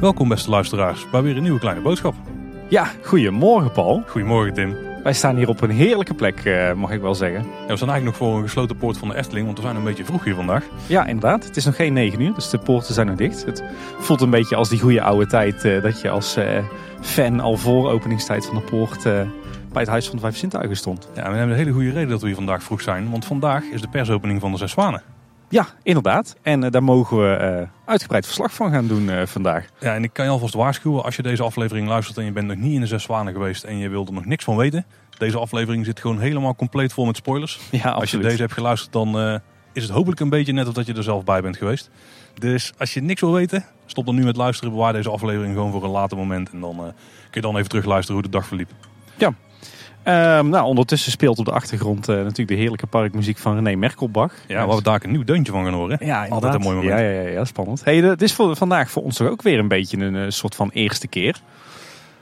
Welkom beste luisteraars bij weer een nieuwe kleine boodschap. Ja, goedemorgen Paul. Goedemorgen Tim. Wij staan hier op een heerlijke plek, eh, mag ik wel zeggen. Ja, we staan eigenlijk nog voor een gesloten poort van de Efteling, want we zijn een beetje vroeg hier vandaag. Ja, inderdaad. Het is nog geen 9 uur, dus de poorten zijn nog dicht. Het voelt een beetje als die goede oude tijd eh, dat je als eh, fan al voor openingstijd van de poort bij het Huis van de Vijf Zintuigen stond. Ja, we hebben een hele goede reden dat we hier vandaag vroeg zijn, want vandaag is de persopening van de Zes Zwanen. Ja, inderdaad. En eh, daar mogen we eh, uitgebreid verslag van gaan doen eh, vandaag. Ja, en ik kan je alvast waarschuwen, als je deze aflevering luistert en je bent nog niet in de Zes Zwanen geweest en je wilt er nog niks van weten. Deze aflevering zit gewoon helemaal compleet vol met spoilers. Ja, Als je deze hebt geluisterd, dan is het hopelijk een beetje net of dat je er zelf bij bent geweest. Dus als je niks wil weten, stop dan nu met luisteren. Bewaar deze aflevering gewoon voor een later moment. En dan kun je dan even terugluisteren hoe de dag verliep. Ehm, nou, ondertussen speelt op de achtergrond eh, natuurlijk de heerlijke parkmuziek van René Merkelbach. Ja, waar we daar een nieuw deuntje van gaan horen. Ja, Altijd een mooi moment. Ja, ja, ja, ja spannend. Hey, de- het is voor, vandaag voor ons toch ook weer een beetje een eh, soort van eerste keer.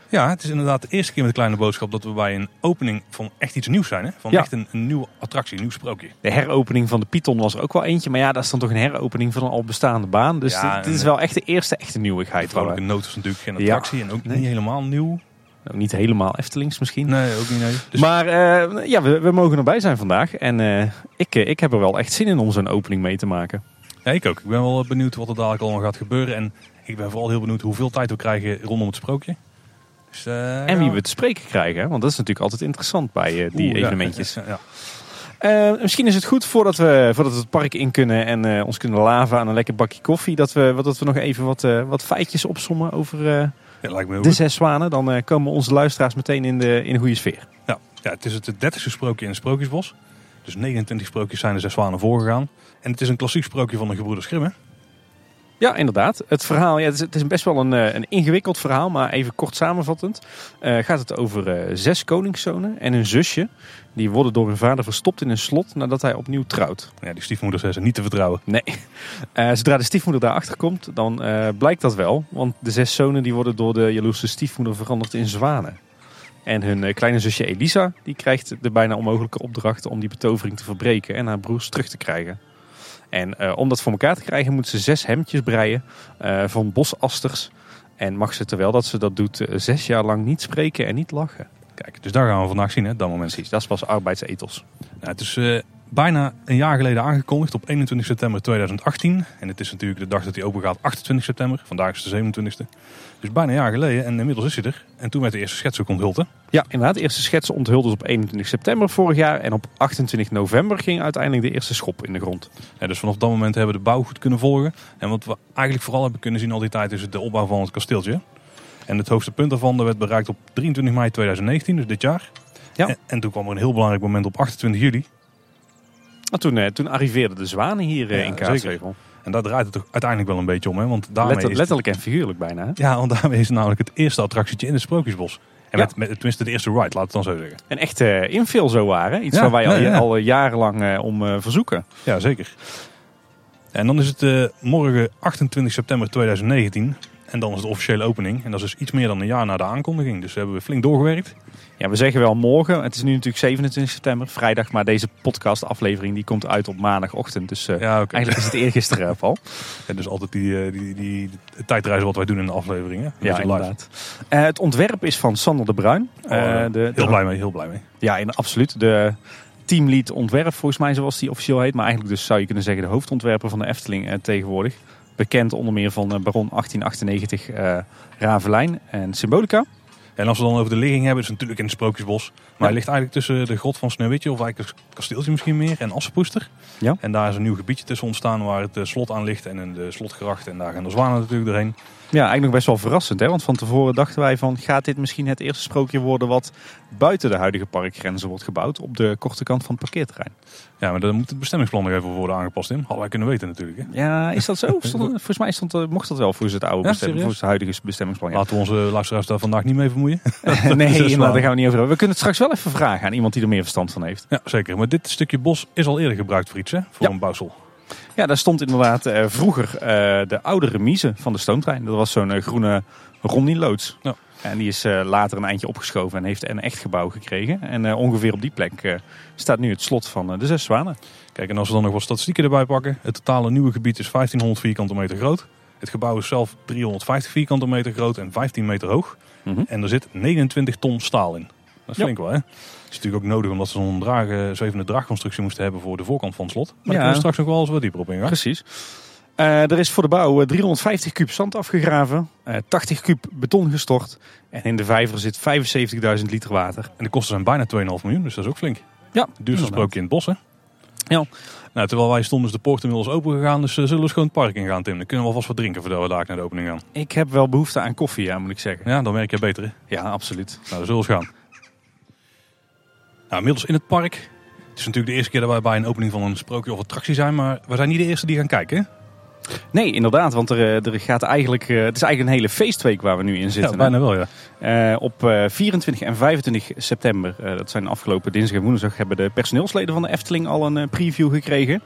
Ja, het is inderdaad de eerste keer met een kleine boodschap dat we bij een opening van echt iets nieuws zijn. Hè? Van Ja. echt een, een nieuwe attractie, een nieuw sprookje. De heropening van de Python was er ook wel eentje. Maar ja, dat is dan toch een heropening van een al bestaande baan. Dus Ja, dit, is wel echt de eerste echte De nieuwigheid. vrouwelijke we- noot is natuurlijk geen Ja. attractie en ook niet helemaal nieuw. Nou, niet helemaal Eftelings misschien. Nee, ook niet. Nee. Dus Maar eh, ja, we, we mogen erbij zijn vandaag. En eh, ik, eh, ik heb er wel echt zin in om zo'n opening mee te maken. Ja, ik ook. Ik ben wel benieuwd wat er dadelijk allemaal gaat gebeuren. En ik ben vooral heel benieuwd hoeveel tijd we krijgen rondom het sprookje. Dus, En wie we te spreken krijgen. hè, Want dat is natuurlijk altijd interessant bij die Oeh, evenementjes. Ja, ja. Misschien is het goed voordat we, voordat we het park in kunnen en ons kunnen laven aan een lekker bakje koffie. Dat we, dat we nog even wat, wat feitjes opsommen over Ja, lijkt me heel de zes zwanen. Dan eh, komen onze luisteraars meteen in de, in de goede sfeer. Ja. ja, het is het dertigste sprookje in het Sprookjesbos. Dus 29 sprookjes zijn de zes zwanen voorgegaan. En het is een klassiek sprookje van de gebroeders Grimm. Ja, inderdaad. Het verhaal, ja, het, is, het is best wel een, eh, een ingewikkeld verhaal, maar even kort samenvattend. eh, gaat het over eh, zes koningszonen en een zusje. Die worden door hun vader verstopt in een slot nadat hij opnieuw trouwt. Ja, die stiefmoeders zijn niet te vertrouwen. Nee. Zodra de stiefmoeder daarachter komt, dan blijkt dat wel. Want de zes zonen die worden door de jaloerse stiefmoeder veranderd in zwanen. En hun kleine zusje Elisa, die krijgt de bijna onmogelijke opdracht om die betovering te verbreken en haar broers terug te krijgen. En eh, om dat voor elkaar te krijgen moet ze zes hemdjes breien eh, van bosasters. En mag ze terwijl dat ze dat doet eh, zes jaar lang niet spreken en niet lachen. Kijk, dus daar gaan we vandaag zien, hè, dat moment. Precies, dat is pas arbeidsethos. Nou, het is bijna een jaar geleden aangekondigd op 21 september 2018. En het is natuurlijk de dag dat hij open gaat, 28 september. Vandaag is de 27e. Dus bijna een jaar geleden en inmiddels is hij er. En toen werd de eerste schets ook onthuld. hè? Ja, inderdaad. De eerste schetsen onthulden op 21 september vorig jaar. En op 28 november ging uiteindelijk de eerste schop in de grond. Ja, dus vanaf dat moment hebben we de bouw goed kunnen volgen. En wat we eigenlijk vooral hebben kunnen zien al die tijd is de opbouw van het kasteeltje. En het hoogste punt daarvan werd bereikt op 23 mei 2019, dus dit jaar. Ja. En, en toen kwam er een heel belangrijk moment op 28 juli. En toen, eh, toen arriveerden de zwanen hier eh, Ja, in Kaatsheuvel. En daar draait het toch uiteindelijk wel een beetje om. Hè? Want daarmee Letter- is letterlijk en figuurlijk bijna. hè? Ja, want daarmee is het namelijk het eerste attractietje in het Sprookjesbos. En met, met, tenminste de eerste ride, laat het dan zo zeggen. Een echte infill zo waren. Iets waar wij al, al jarenlang eh, om eh, verzoeken. Ja, zeker. En dan is het eh, morgen 28 september 2019. En dan is de officiële opening. En dat is dus iets meer dan een jaar na de aankondiging. Dus hebben we flink doorgewerkt. Ja, we zeggen wel morgen. Het is nu natuurlijk 27 september, vrijdag. Maar deze podcastaflevering die komt uit op maandagochtend. Dus eh, Ja, eigenlijk is het eergisteren eh, Paul. Ja, dus altijd die, eh, die, die, die tijdreizen wat wij doen in de afleveringen. Ja, inderdaad. Het ontwerp is van Sander de Bruin. Oh, de, heel blij mee, heel blij mee. Ja, in, absoluut. De teamlead ontwerp, volgens mij zoals die officieel heet. Maar eigenlijk dus zou je kunnen zeggen de hoofdontwerper van de Efteling tegenwoordig. Bekend onder meer van eh, Baron 1898 eh Ravelijn en Symbolica. En als we dan over de ligging hebben, is het natuurlijk in het Sprookjesbos. Maar Ja. hij ligt eigenlijk tussen de grot van Sneeuwwitje, of eigenlijk het kasteeltje misschien meer, en Assenpoester. Ja. En daar is een nieuw gebiedje tussen ontstaan waar het eh, slot aan ligt en een de slotgracht. En daar gaan de zwanen natuurlijk doorheen. Ja, eigenlijk nog best wel verrassend. Hè? Want van tevoren dachten wij van gaat dit misschien het eerste sprookje worden wat buiten de huidige parkgrenzen wordt gebouwd. Op de korte kant van het parkeerterrein. Ja, maar dan moet het bestemmingsplan nog even worden aangepast in. Hadden wij kunnen weten natuurlijk. Hè? Ja, is dat zo? Stond- volgens mij stond, mocht dat wel voor het oude Ja, bestemming, voor het huidige bestemmingsplan. Ja. Laten we onze luisteraars daar vandaag niet mee vermoeien. nee, inderdaad, daar zwanen. gaan we niet over hebben. We kunnen het straks wel even vragen aan iemand die er meer verstand van heeft. Ja, zeker. Maar dit stukje bos is al eerder gebruikt voor iets, hè? Voor Ja. een bouwsel. Ja, daar stond inderdaad eh, vroeger eh, de oude remise van de stoomtrein. Dat was zo'n eh, groene Romney-loods. Ja. En die is later een eindje opgeschoven en heeft een echt gebouw gekregen. En ongeveer op die plek staat nu het slot van de Zes Zwanen. Kijk, en als we dan nog wat statistieken erbij pakken. Het totale nieuwe gebied is 1500 vierkante meter groot. Het gebouw is zelf 350 vierkante meter groot en 15 meter hoog. Mhm. En er zit 29 ton staal in. Dat is Ja. flink wel, hè? Is natuurlijk ook nodig omdat ze zo'n dragen, zwevende draagconstructie moesten hebben voor de voorkant van het slot. Maar daar Ja. we straks nog wel eens wat dieper op ingaan. Precies. Eh, er is voor de bouw eh, 350 kuub zand afgegraven, eh, 80 kuub beton gestort. En in de vijver zit 75.000 liter water. En de kosten zijn bijna 2,5 miljoen, dus dat is ook flink. Ja, duurste sprookje in het bos, hè? Ja. Nou, terwijl wij stonden is de poort inmiddels open gegaan, dus eh, zullen we gewoon het park ingaan, Tim. Dan kunnen we alvast wat drinken voordat we daar naar de opening gaan. Ik heb wel behoefte aan koffie, ja, moet ik zeggen. Ja, dan werk je beter, hè? Ja, absoluut. Nou, dan zullen we eens gaan. Nou, inmiddels in het park. Het is natuurlijk de eerste keer dat wij bij een opening van een sprookje of attractie zijn, maar we zijn niet de eerste die gaan kijken, hè? Nee, inderdaad, want er, eh, er gaat eigenlijk, eh, het is eigenlijk een hele feestweek waar we nu in Ja, zitten. hè. bijna wel, ja. Eh, op eh, 24 en 25 september, dat zijn afgelopen dinsdag en woensdag, hebben de personeelsleden van de Efteling al een preview gekregen.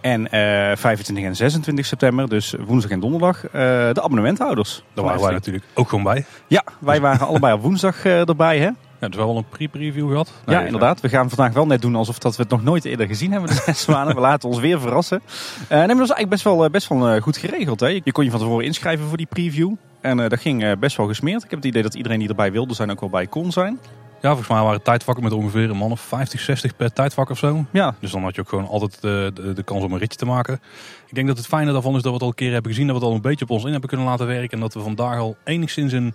En eh, 25 en 26 september, dus woensdag en donderdag, de abonnementhouders. Daar waren wij natuurlijk ook gewoon bij. Ja, wij waren allebei op woensdag erbij. Hè? Ja, dus we hebben wel een pre-preview gehad. ja, inderdaad. We gaan vandaag wel net doen alsof dat we het nog nooit eerder gezien hebben. De zes zwanen. We laten ons weer verrassen. Eh nee, maar dat was eigenlijk best wel, eh, best wel eh, goed geregeld. Hè? Je kon je van tevoren inschrijven voor die preview. En dat ging best wel gesmeerd. Ik heb het idee dat iedereen die erbij wilde zijn ook wel bij kon zijn. Ja, volgens mij waren het tijdvakken met ongeveer een man of 50, 60 per tijdvak of zo. Ja, Dus dan had je ook gewoon altijd de, de, de kans om een ritje te maken. Ik denk dat het fijne daarvan is dat we het al een keer hebben gezien. Dat we het al een beetje op ons in hebben kunnen laten werken. En dat we vandaag al enigszins een,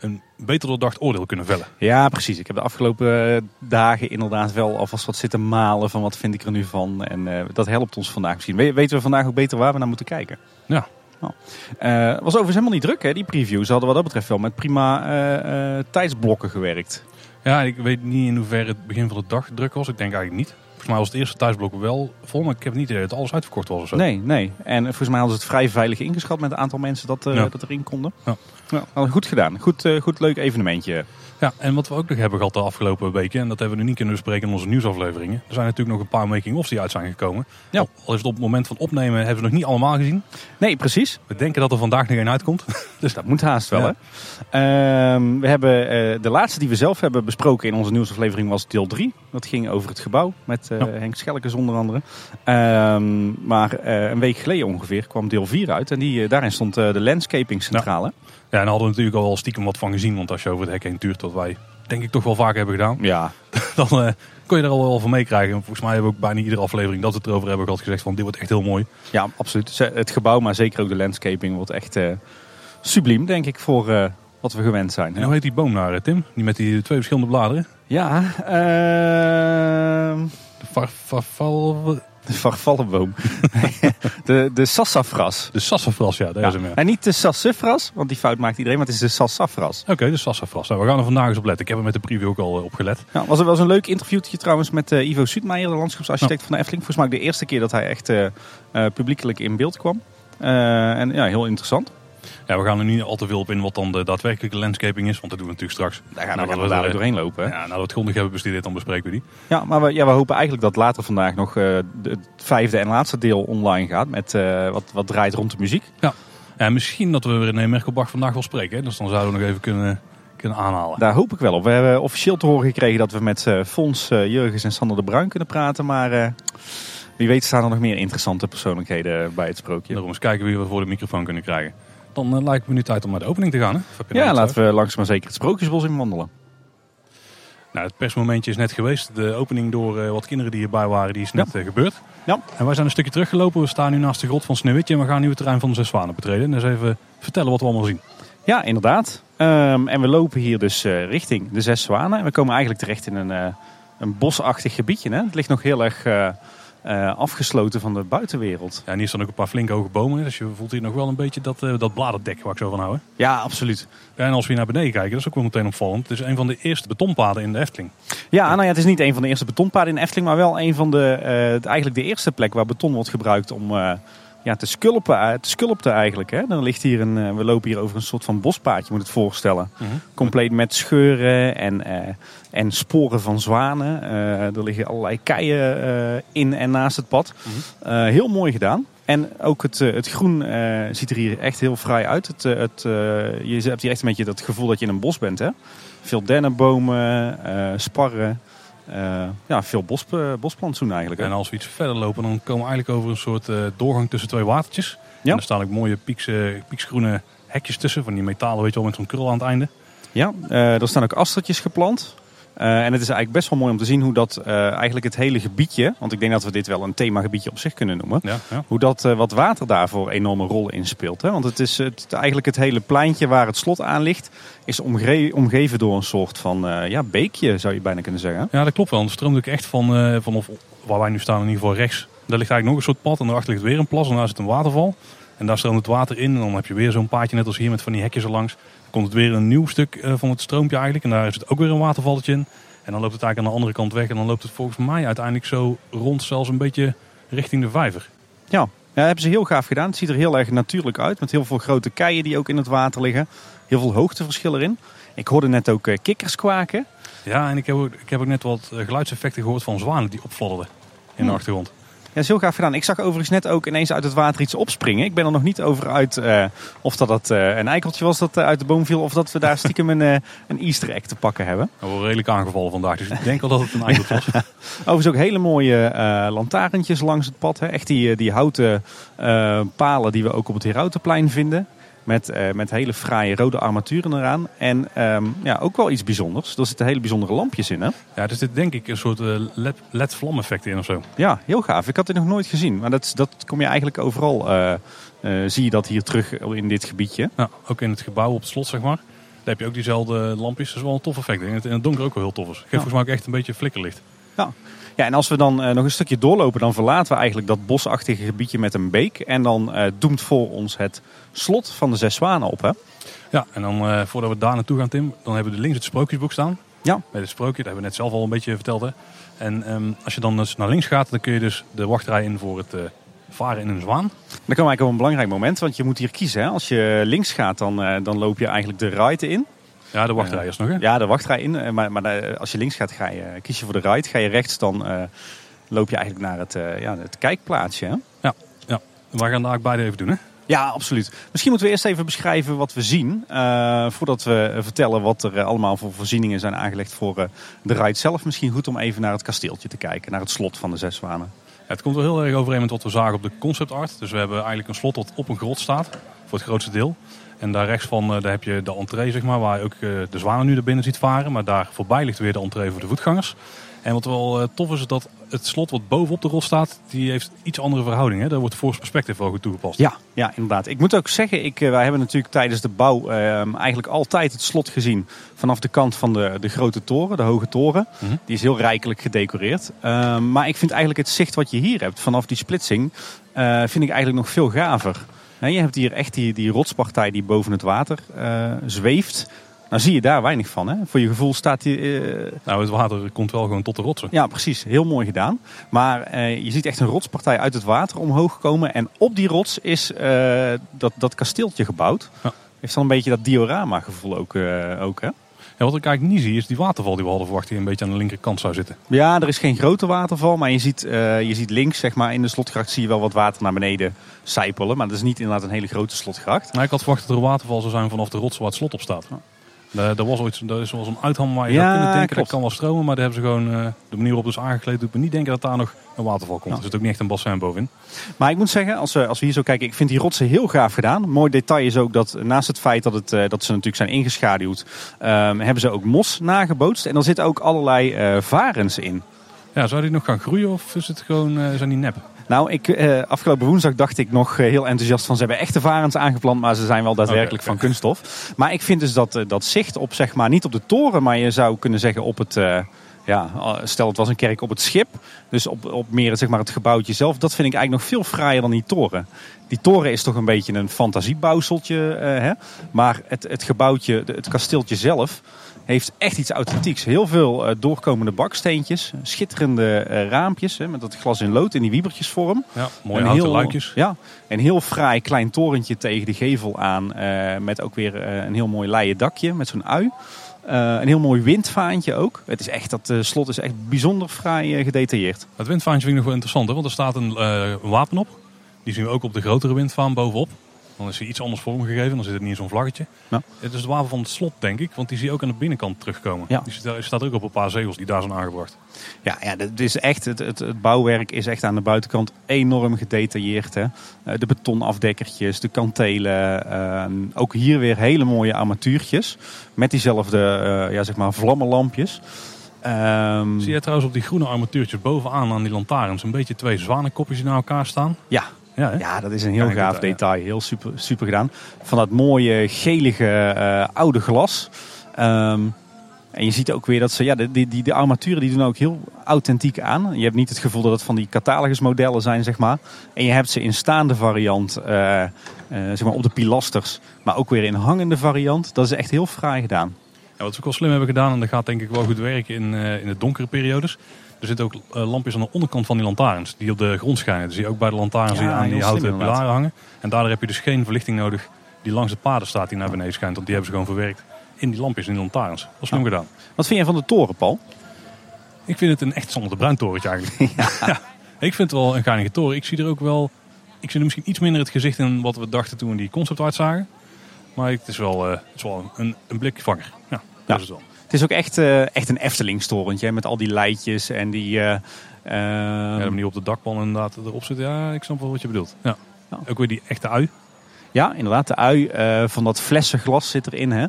een beter doordacht oordeel kunnen vellen. Ja, precies. Ik heb de afgelopen eh, dagen inderdaad wel alvast wat zitten malen van wat vind ik er nu van. En eh, dat helpt ons vandaag misschien. We- weten we vandaag ook beter waar we naar moeten kijken. Ja. Nou, het was overigens helemaal niet druk, hè, die preview. Ze hadden wat dat betreft wel met prima tijdsblokken gewerkt. Ja, ik weet niet in hoeverre het begin van de dag druk was. Ik denk eigenlijk niet. Volgens mij was het eerste thuisblok wel vol. Maar ik heb niet idee dat alles uitverkocht was of zo. Nee, nee. En volgens mij hadden ze het vrij veilig ingeschat met het aantal mensen dat, eh, Ja. dat erin konden. Ja. Ja, hadden goed gedaan. Goed, eh, goed leuk evenementje. Ja, en wat we ook nog hebben gehad de afgelopen weken, en dat hebben we nu niet kunnen bespreken in onze nieuwsafleveringen. Er zijn natuurlijk nog een paar making-ofs die uit zijn gekomen. Ja. Al is het op het moment van opnemen hebben we nog niet allemaal gezien. Nee, precies. We denken dat er vandaag nog één uitkomt. Dus dat moet haast wel, Ja. hè? Ehm, we hebben eh, de laatste die we zelf hebben besproken in onze nieuwsaflevering was deel 3. Dat ging over het gebouw met eh, Ja. Henk Schelkes onder andere. Ehm, maar eh, een week geleden ongeveer kwam deel 4 uit. En die, daarin stond de landscaping centrale. Ja, en daar hadden we natuurlijk al wel stiekem wat van gezien. Want als je over het hek heen tuurt, wat wij denk ik toch wel vaak hebben gedaan. Ja, Dan eh, kon je er al wel van meekrijgen. En volgens mij hebben we ook bijna iedere aflevering dat we het erover hebben gehad gezegd van dit wordt echt heel mooi. ja, absoluut. Het gebouw, maar zeker ook de landscaping wordt echt eh, subliem, denk ik, voor eh, wat we gewend zijn. En hoe heet die boom nou, eh, Tim? Die met die twee verschillende bladeren. Ja, ehm De far- de de, sassafras. de sassafras, ja, daar is hem. ja. En niet de sassafras, want die fout maakt iedereen, maar het is de sassafras. Oké, de sassafras. Nou, we gaan er vandaag eens op letten. Ik heb er met de preview ook al eh, op gelet. Ja, was er wel eens een leuk interviewtje trouwens met eh, Ivo Soetmeijer, de landschapsarchitect van de Efteling. Volgens mij de eerste keer dat hij echt eh, publiekelijk in beeld kwam. En ja, heel interessant. Ja, we gaan er niet al te veel op in wat dan de daadwerkelijke landscaping is. Want dat doen we natuurlijk straks. Daar gaan Nou, we dat we dadelijk er- doorheen lopen. Hè? Ja, nadat we het grondig hebben bestudeerd, dan bespreken we die. Ja, maar we, ja, we hopen eigenlijk dat later vandaag nog eh, het vijfde en laatste deel online gaat. Met eh, wat, wat draait rond de muziek. En misschien dat we René Merkelbach vandaag wel spreken. Hè? Dus dan zouden we nog even kunnen, kunnen aanhalen. Daar hoop ik wel op. We hebben officieel te horen gekregen dat we met eh Fons, Jurgens en Sander de Bruin kunnen praten. Maar wie weet staan er nog meer interessante persoonlijkheden bij het sprookje. Daarom eens kijken wie we voor de microfoon kunnen krijgen. Dan eh, lijkt me nu tijd om naar de opening te gaan. Hè? Ja, laten we langzaam maar zeker het Sprookjesbos in wandelen. Nou, het persmomentje is net geweest. De opening door eh, wat kinderen die hierbij waren, die is net eh, gebeurd. Ja. En wij zijn een stukje teruggelopen. We staan nu naast de grot van Sneeuwwitje. En we gaan nu het terrein van de Zes Zwanen betreden. En eens even vertellen wat we allemaal zien. Ja, inderdaad. Ehm, en we lopen hier dus richting de Zes Zwanen. En we komen eigenlijk terecht in een, een bosachtig gebiedje. Hè? Het ligt nog heel erg eh, afgesloten van de buitenwereld. Ja, en hier staan ook een paar flinke hoge bomen. Dus je voelt hier nog wel een beetje dat, eh, dat bladerdek waar ik zo van hou. Hè? Ja, absoluut. Ja, en als we hier naar beneden kijken, dat is ook wel meteen opvallend. Het is een van de eerste betonpaden in de Efteling. Ja, nou ja, het is niet een van de eerste betonpaden in Efteling, maar wel een van de, eh, eigenlijk de eerste plek waar beton wordt gebruikt om ja, te sculpen, eh, te sculpten eigenlijk. Hè. Dan ligt hier een, eh, we lopen hier over een soort van bospaadje, moet je het voorstellen. Compleet met scheuren en, eh, en sporen van zwanen. Eh, er liggen allerlei keien in en naast het pad. Eh, heel mooi gedaan. En ook het, het groen ziet er hier echt heel fraai uit. Het, het, je hebt hier echt een beetje dat gevoel dat je in een bos bent. Hè? Veel dennenbomen, sparren. Eh, ja, veel bos, bosplantsoen eigenlijk. Hè? En als we iets verder lopen, dan komen we eigenlijk over een soort eh, doorgang tussen twee watertjes. Ja. En er staan ook mooie piekse, pieksgroene hekjes tussen, van die metalen, weet je wel, met zo'n krul aan het einde. Ja, eh, er staan ook astertjes geplant. Eh, en het is eigenlijk best wel mooi om te zien hoe dat eh, eigenlijk het hele gebiedje, want ik denk dat we dit wel een themagebiedje op zich kunnen noemen, Ja, ja. hoe dat eh, wat water daarvoor enorme rol in speelt. Hè? Want het is het, eigenlijk het hele pleintje waar het slot aan ligt, is omge- omgeven door een soort van ja, beekje, zou je bijna kunnen zeggen. ja, dat klopt wel. Er stroomt ook echt van, eh, vanaf waar wij nu staan, in ieder geval rechts. Daar ligt eigenlijk nog een soort pad en daarachter ligt weer een plas en daar zit een waterval. En daar stroomt het water in en dan heb je weer zo'n paadje net als hier met van die hekjes erlangs. Dan komt het weer een nieuw stuk eh, van het stroompje eigenlijk en daar zit ook weer een watervalletje in. En dan loopt het eigenlijk aan de andere kant weg en dan loopt het volgens mij uiteindelijk zo rond zelfs een beetje richting de vijver. Ja, ja dat hebben ze heel gaaf gedaan. Het ziet er heel erg natuurlijk uit, met heel veel grote keien die ook in het water liggen. Heel veel hoogteverschil erin. Ik hoorde net ook eh, kikkers kwaken. Ja, en ik heb ook, ik heb ook net wat eh, geluidseffecten gehoord van zwanen die opfladderden in de Hmm. achtergrond. Ja, dat is heel gaaf gedaan. Ik zag overigens net ook ineens uit het water iets opspringen. Ik ben er nog niet over uit eh, of dat, dat eh, een eikeltje was dat eh, uit de boom viel. Of dat we daar stiekem een, een easter egg te pakken hebben. We worden redelijk aangevallen vandaag, dus ik denk al dat het een eikel was. Overigens ook hele mooie lantaarntjes langs het pad. Hè. Echt die, die houten palen die we ook op het Herautenplein vinden. Met, eh, met hele fraaie rode armaturen eraan. En ehm, ja, ook wel iets bijzonders. Er zitten hele bijzondere lampjes in. Hè? Ja, dus dit denk ik een soort eh, LED, LED-vlameffect in of zo. Ja, heel gaaf. Ik had dit nog nooit gezien. Maar dat, dat kom je eigenlijk overal. eh, eh, zie je dat hier terug in dit gebiedje. Ja, ook in het gebouw op het slot, zeg maar. Daar heb je ook diezelfde lampjes. Dat is wel een tof effect. In het, in het donker ook wel heel tof is. Geeft volgens mij ook echt een beetje flikkerlicht. Ja, en als we dan eh, nog een stukje doorlopen, dan verlaten we eigenlijk dat bosachtige gebiedje met een beek. En dan eh, doemt voor ons het slot van de Zes Zwanen op. Hè? Ja, en dan eh, voordat we daar naartoe gaan, Tim, dan hebben we links het sprookjesboek staan. Ja. Bij het sprookje, dat hebben we net zelf al een beetje verteld. Hè. En ehm, als je dan dus naar links gaat, dan kun je dus de wachtrij in voor het varen in een zwaan. Dan komen we eigenlijk op een belangrijk moment, want je moet hier kiezen. Hè? Als je links gaat, dan, dan loop je eigenlijk de ride in. Ja, de wachtrij is nog, hè? Ja, de wachtrij in. eh, Maar, maar eh, als je links gaat, ga je, kies je voor de ride. Ga je rechts, dan eh, loop je eigenlijk naar het, eh, ja, het kijkplaatsje. Hè? Wij gaan daar beide even doen, hè? Ja, absoluut. Misschien moeten we eerst even beschrijven wat we zien. eh, voordat we eh, vertellen wat er eh, allemaal voor voorzieningen zijn aangelegd voor eh, de ride zelf. Misschien goed om even naar het kasteeltje te kijken. Naar het slot van de Zes Zwanen. Ja, het komt wel heel erg overeen met wat we zagen op de concept art. Dus we hebben eigenlijk een slot dat op een grot staat, voor het grootste deel. En daar rechts van eh, daar heb je de entree, zeg maar, waar je ook eh, de zwanen nu naar binnen ziet varen. Maar daar voorbij ligt weer de entree voor de voetgangers. En wat wel eh, tof is, is dat het slot wat bovenop de rot staat, die heeft iets andere verhouding. Hè? Daar wordt Force Perspective wel goed toegepast. Ja, ja, inderdaad. Ik moet ook zeggen, ik, wij hebben natuurlijk tijdens de bouw eh, eigenlijk altijd het slot gezien vanaf de kant van de, de grote toren, de hoge toren. Mhm. Die is heel rijkelijk gedecoreerd. Eh, maar ik vind eigenlijk het zicht wat je hier hebt vanaf die splitsing, vind ik eigenlijk nog veel gaver. Je hebt hier echt die, die rotspartij die boven het water eh, zweeft. Nou zie je daar weinig van. Hè? Voor je gevoel staat die... eh, Nou, het water komt wel gewoon tot de rotsen. ja, precies. Heel mooi gedaan. Maar eh, je ziet echt een rotspartij uit het water omhoog komen. En op die rots is dat, dat kasteeltje gebouwd. Ja. Heeft dan een beetje dat diorama gevoel ook, ook hè? Ja, wat ik eigenlijk niet zie, is die waterval die we hadden verwacht, die een beetje aan de linkerkant zou zitten. Ja, er is geen grote waterval. Maar je ziet, eh, je ziet links zeg maar, in de slotgracht zie je wel wat water naar beneden sijpelen. Maar dat is niet inderdaad een hele grote slotgracht. Nou, ik had verwacht dat er een waterval zou zijn vanaf de rots waar het slot op staat. Er was ooit er is wel zo'n uitham waar je Ja, zou kunnen denken, klopt. dat kan wel stromen. Maar daar hebben ze gewoon, eh, de manier het is aangekleed, doet me niet denken dat daar nog een waterval komt. Ja. Er zit ook niet echt een bassin bovenin. Maar ik moet zeggen, als we, als we hier zo kijken, ik vind die rotsen heel gaaf gedaan. Mooi detail is ook dat naast het feit dat, het, eh, dat ze natuurlijk zijn ingeschaduwd, ehm, hebben ze ook mos nagebootst. En er zitten ook allerlei eh, varens in. Ja, zou die nog gaan groeien of is het gewoon, eh, zijn die nep? Nou, ik, eh, afgelopen woensdag dacht ik nog eh, heel enthousiast van ze hebben echte varens aangeplant, maar ze zijn wel daadwerkelijk van kunststof. Maar ik vind dus dat, eh, dat zicht op, zeg maar, niet op de toren, maar je zou kunnen zeggen op het, ja, stel het was een kerk op het schip, dus op, op meer zeg maar, het gebouwtje zelf, dat vind ik eigenlijk nog veel fraaier dan die toren. Die toren is toch een beetje een fantasiebouwseltje, eh, hè? maar het, het gebouwtje, het kasteeltje zelf, heeft echt iets authentieks. Heel veel eh, doorkomende baksteentjes, schitterende eh, raampjes hè, met dat glas in lood in die wiebertjesvorm. Ja, mooie houten heel- luikjes. Ja, een heel fraai klein torentje tegen de gevel aan. eh, met ook weer een heel mooi leien dakje met zo'n ui. Een heel mooi windvaantje ook. Het is echt, dat slot is echt bijzonder fraai gedetailleerd. Het windvaantje vind ik nog wel interessant, hè, want er staat een, wapen op. Die zien we ook op de grotere windvaan bovenop. Dan is hij iets anders vormgegeven, dan zit het niet in zo'n vlaggetje. Ja. Het is de wapen van het slot, denk ik, want die zie je ook aan de binnenkant terugkomen. Ja. Die staat, ook op een paar zegels die daar zijn aangebracht. Ja, ja het, is echt, het, het, het bouwwerk is echt aan de buitenkant enorm gedetailleerd. Hè. Eh, De betonafdekkertjes, de kantelen. eh, ook hier weer hele mooie armatuurtjes. Met diezelfde eh, ja, zeg maar vlammenlampjes. Ehm, Zie je trouwens op die groene armatuurtjes bovenaan aan die lantaarns een beetje twee zwanenkopjes die naar elkaar staan? ja, Ja, ja, dat is een heel gaaf detail. Heel super, super gedaan. Van dat mooie gelige eh, oude glas. Ehm, en je ziet ook weer dat ze, ja, de, die, die, de armaturen die doen ook heel authentiek aan. Je hebt niet het gevoel dat het van die catalogusmodellen zijn, zeg maar. En je hebt ze in staande variant, eh, eh, zeg maar op de pilasters. Maar ook weer in hangende variant. Dat is echt heel fraai gedaan. Ja, wat ze ook wel slim hebben gedaan, en dat gaat denk ik wel goed werken in, eh, in de donkere periodes. Er zitten ook eh, lampjes aan de onderkant van die lantaarns, die op de grond schijnen. Zie je ook bij de lantaarns Ja, die aan die houten inderdaad. pilaren hangen. En daardoor heb je dus geen verlichting nodig die langs de paden staat die naar beneden schijnt. Want die hebben ze gewoon verwerkt in die lampjes, in die lantaarns. Dat is slim gedaan. Wat vind jij van de toren, Paul? Ik vind het een echt zonder bruin torentje eigenlijk. Ja. Ik vind het wel een geinige toren. Ik zie er ook wel, ik zie er misschien iets minder het gezicht in wat we dachten toen we die concept art zagen. Maar het is wel, eh, het is wel een, een blikvanger. Ja, dat is het wel. Het is ook echt, eh, echt een Eftelingtorentje. hè, Met al die leidjes en die... eh, Ja, ehm, de manier op de dakpan inderdaad erop zit. Ja, ik snap wel wat je bedoelt. Ja. Ja. Ook weer die echte ui. Ja, inderdaad. De ui eh, van dat flessenglas zit erin. Hè?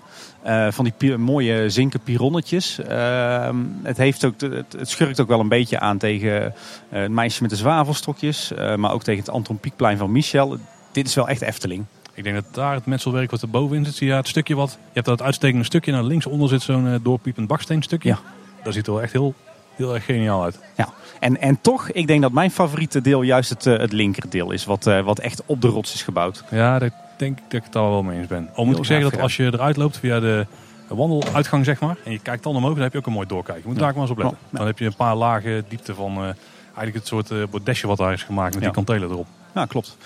Van die mooie zinken pironnetjes. Ehm, het, heeft ook, het, het schurkt ook wel een beetje aan tegen het meisje met de zwavelstokjes. maar ook tegen het Anton Pieckplein van Michel. Dit is wel echt Efteling. Ik denk dat daar het metselwerk wat er bovenin zit. Zie je het stukje wat. Je hebt dat uitstekende stukje. Naar linksonder zit zo'n eh, doorpiepend baksteenstukje. Ja. Dat ziet er wel echt heel, heel erg geniaal uit. Ja. En, en toch, ik denk dat mijn favoriete deel juist het, eh, het linkerdeel is. Wat, eh, wat echt op de rots is gebouwd. Ja, daar denk ik dat ik het daar wel mee eens ben. Al moet Heel ik zeggen dat als je eruit loopt via de wandeluitgang, zeg maar. En je kijkt dan omhoog, dan heb je ook een mooi doorkijken. Je moet Ja. daar maar eens op letten. Dan heb je een paar lagen diepte van eigenlijk het soort bordesje wat daar is gemaakt met Ja. die kantelen erop. Ja, klopt.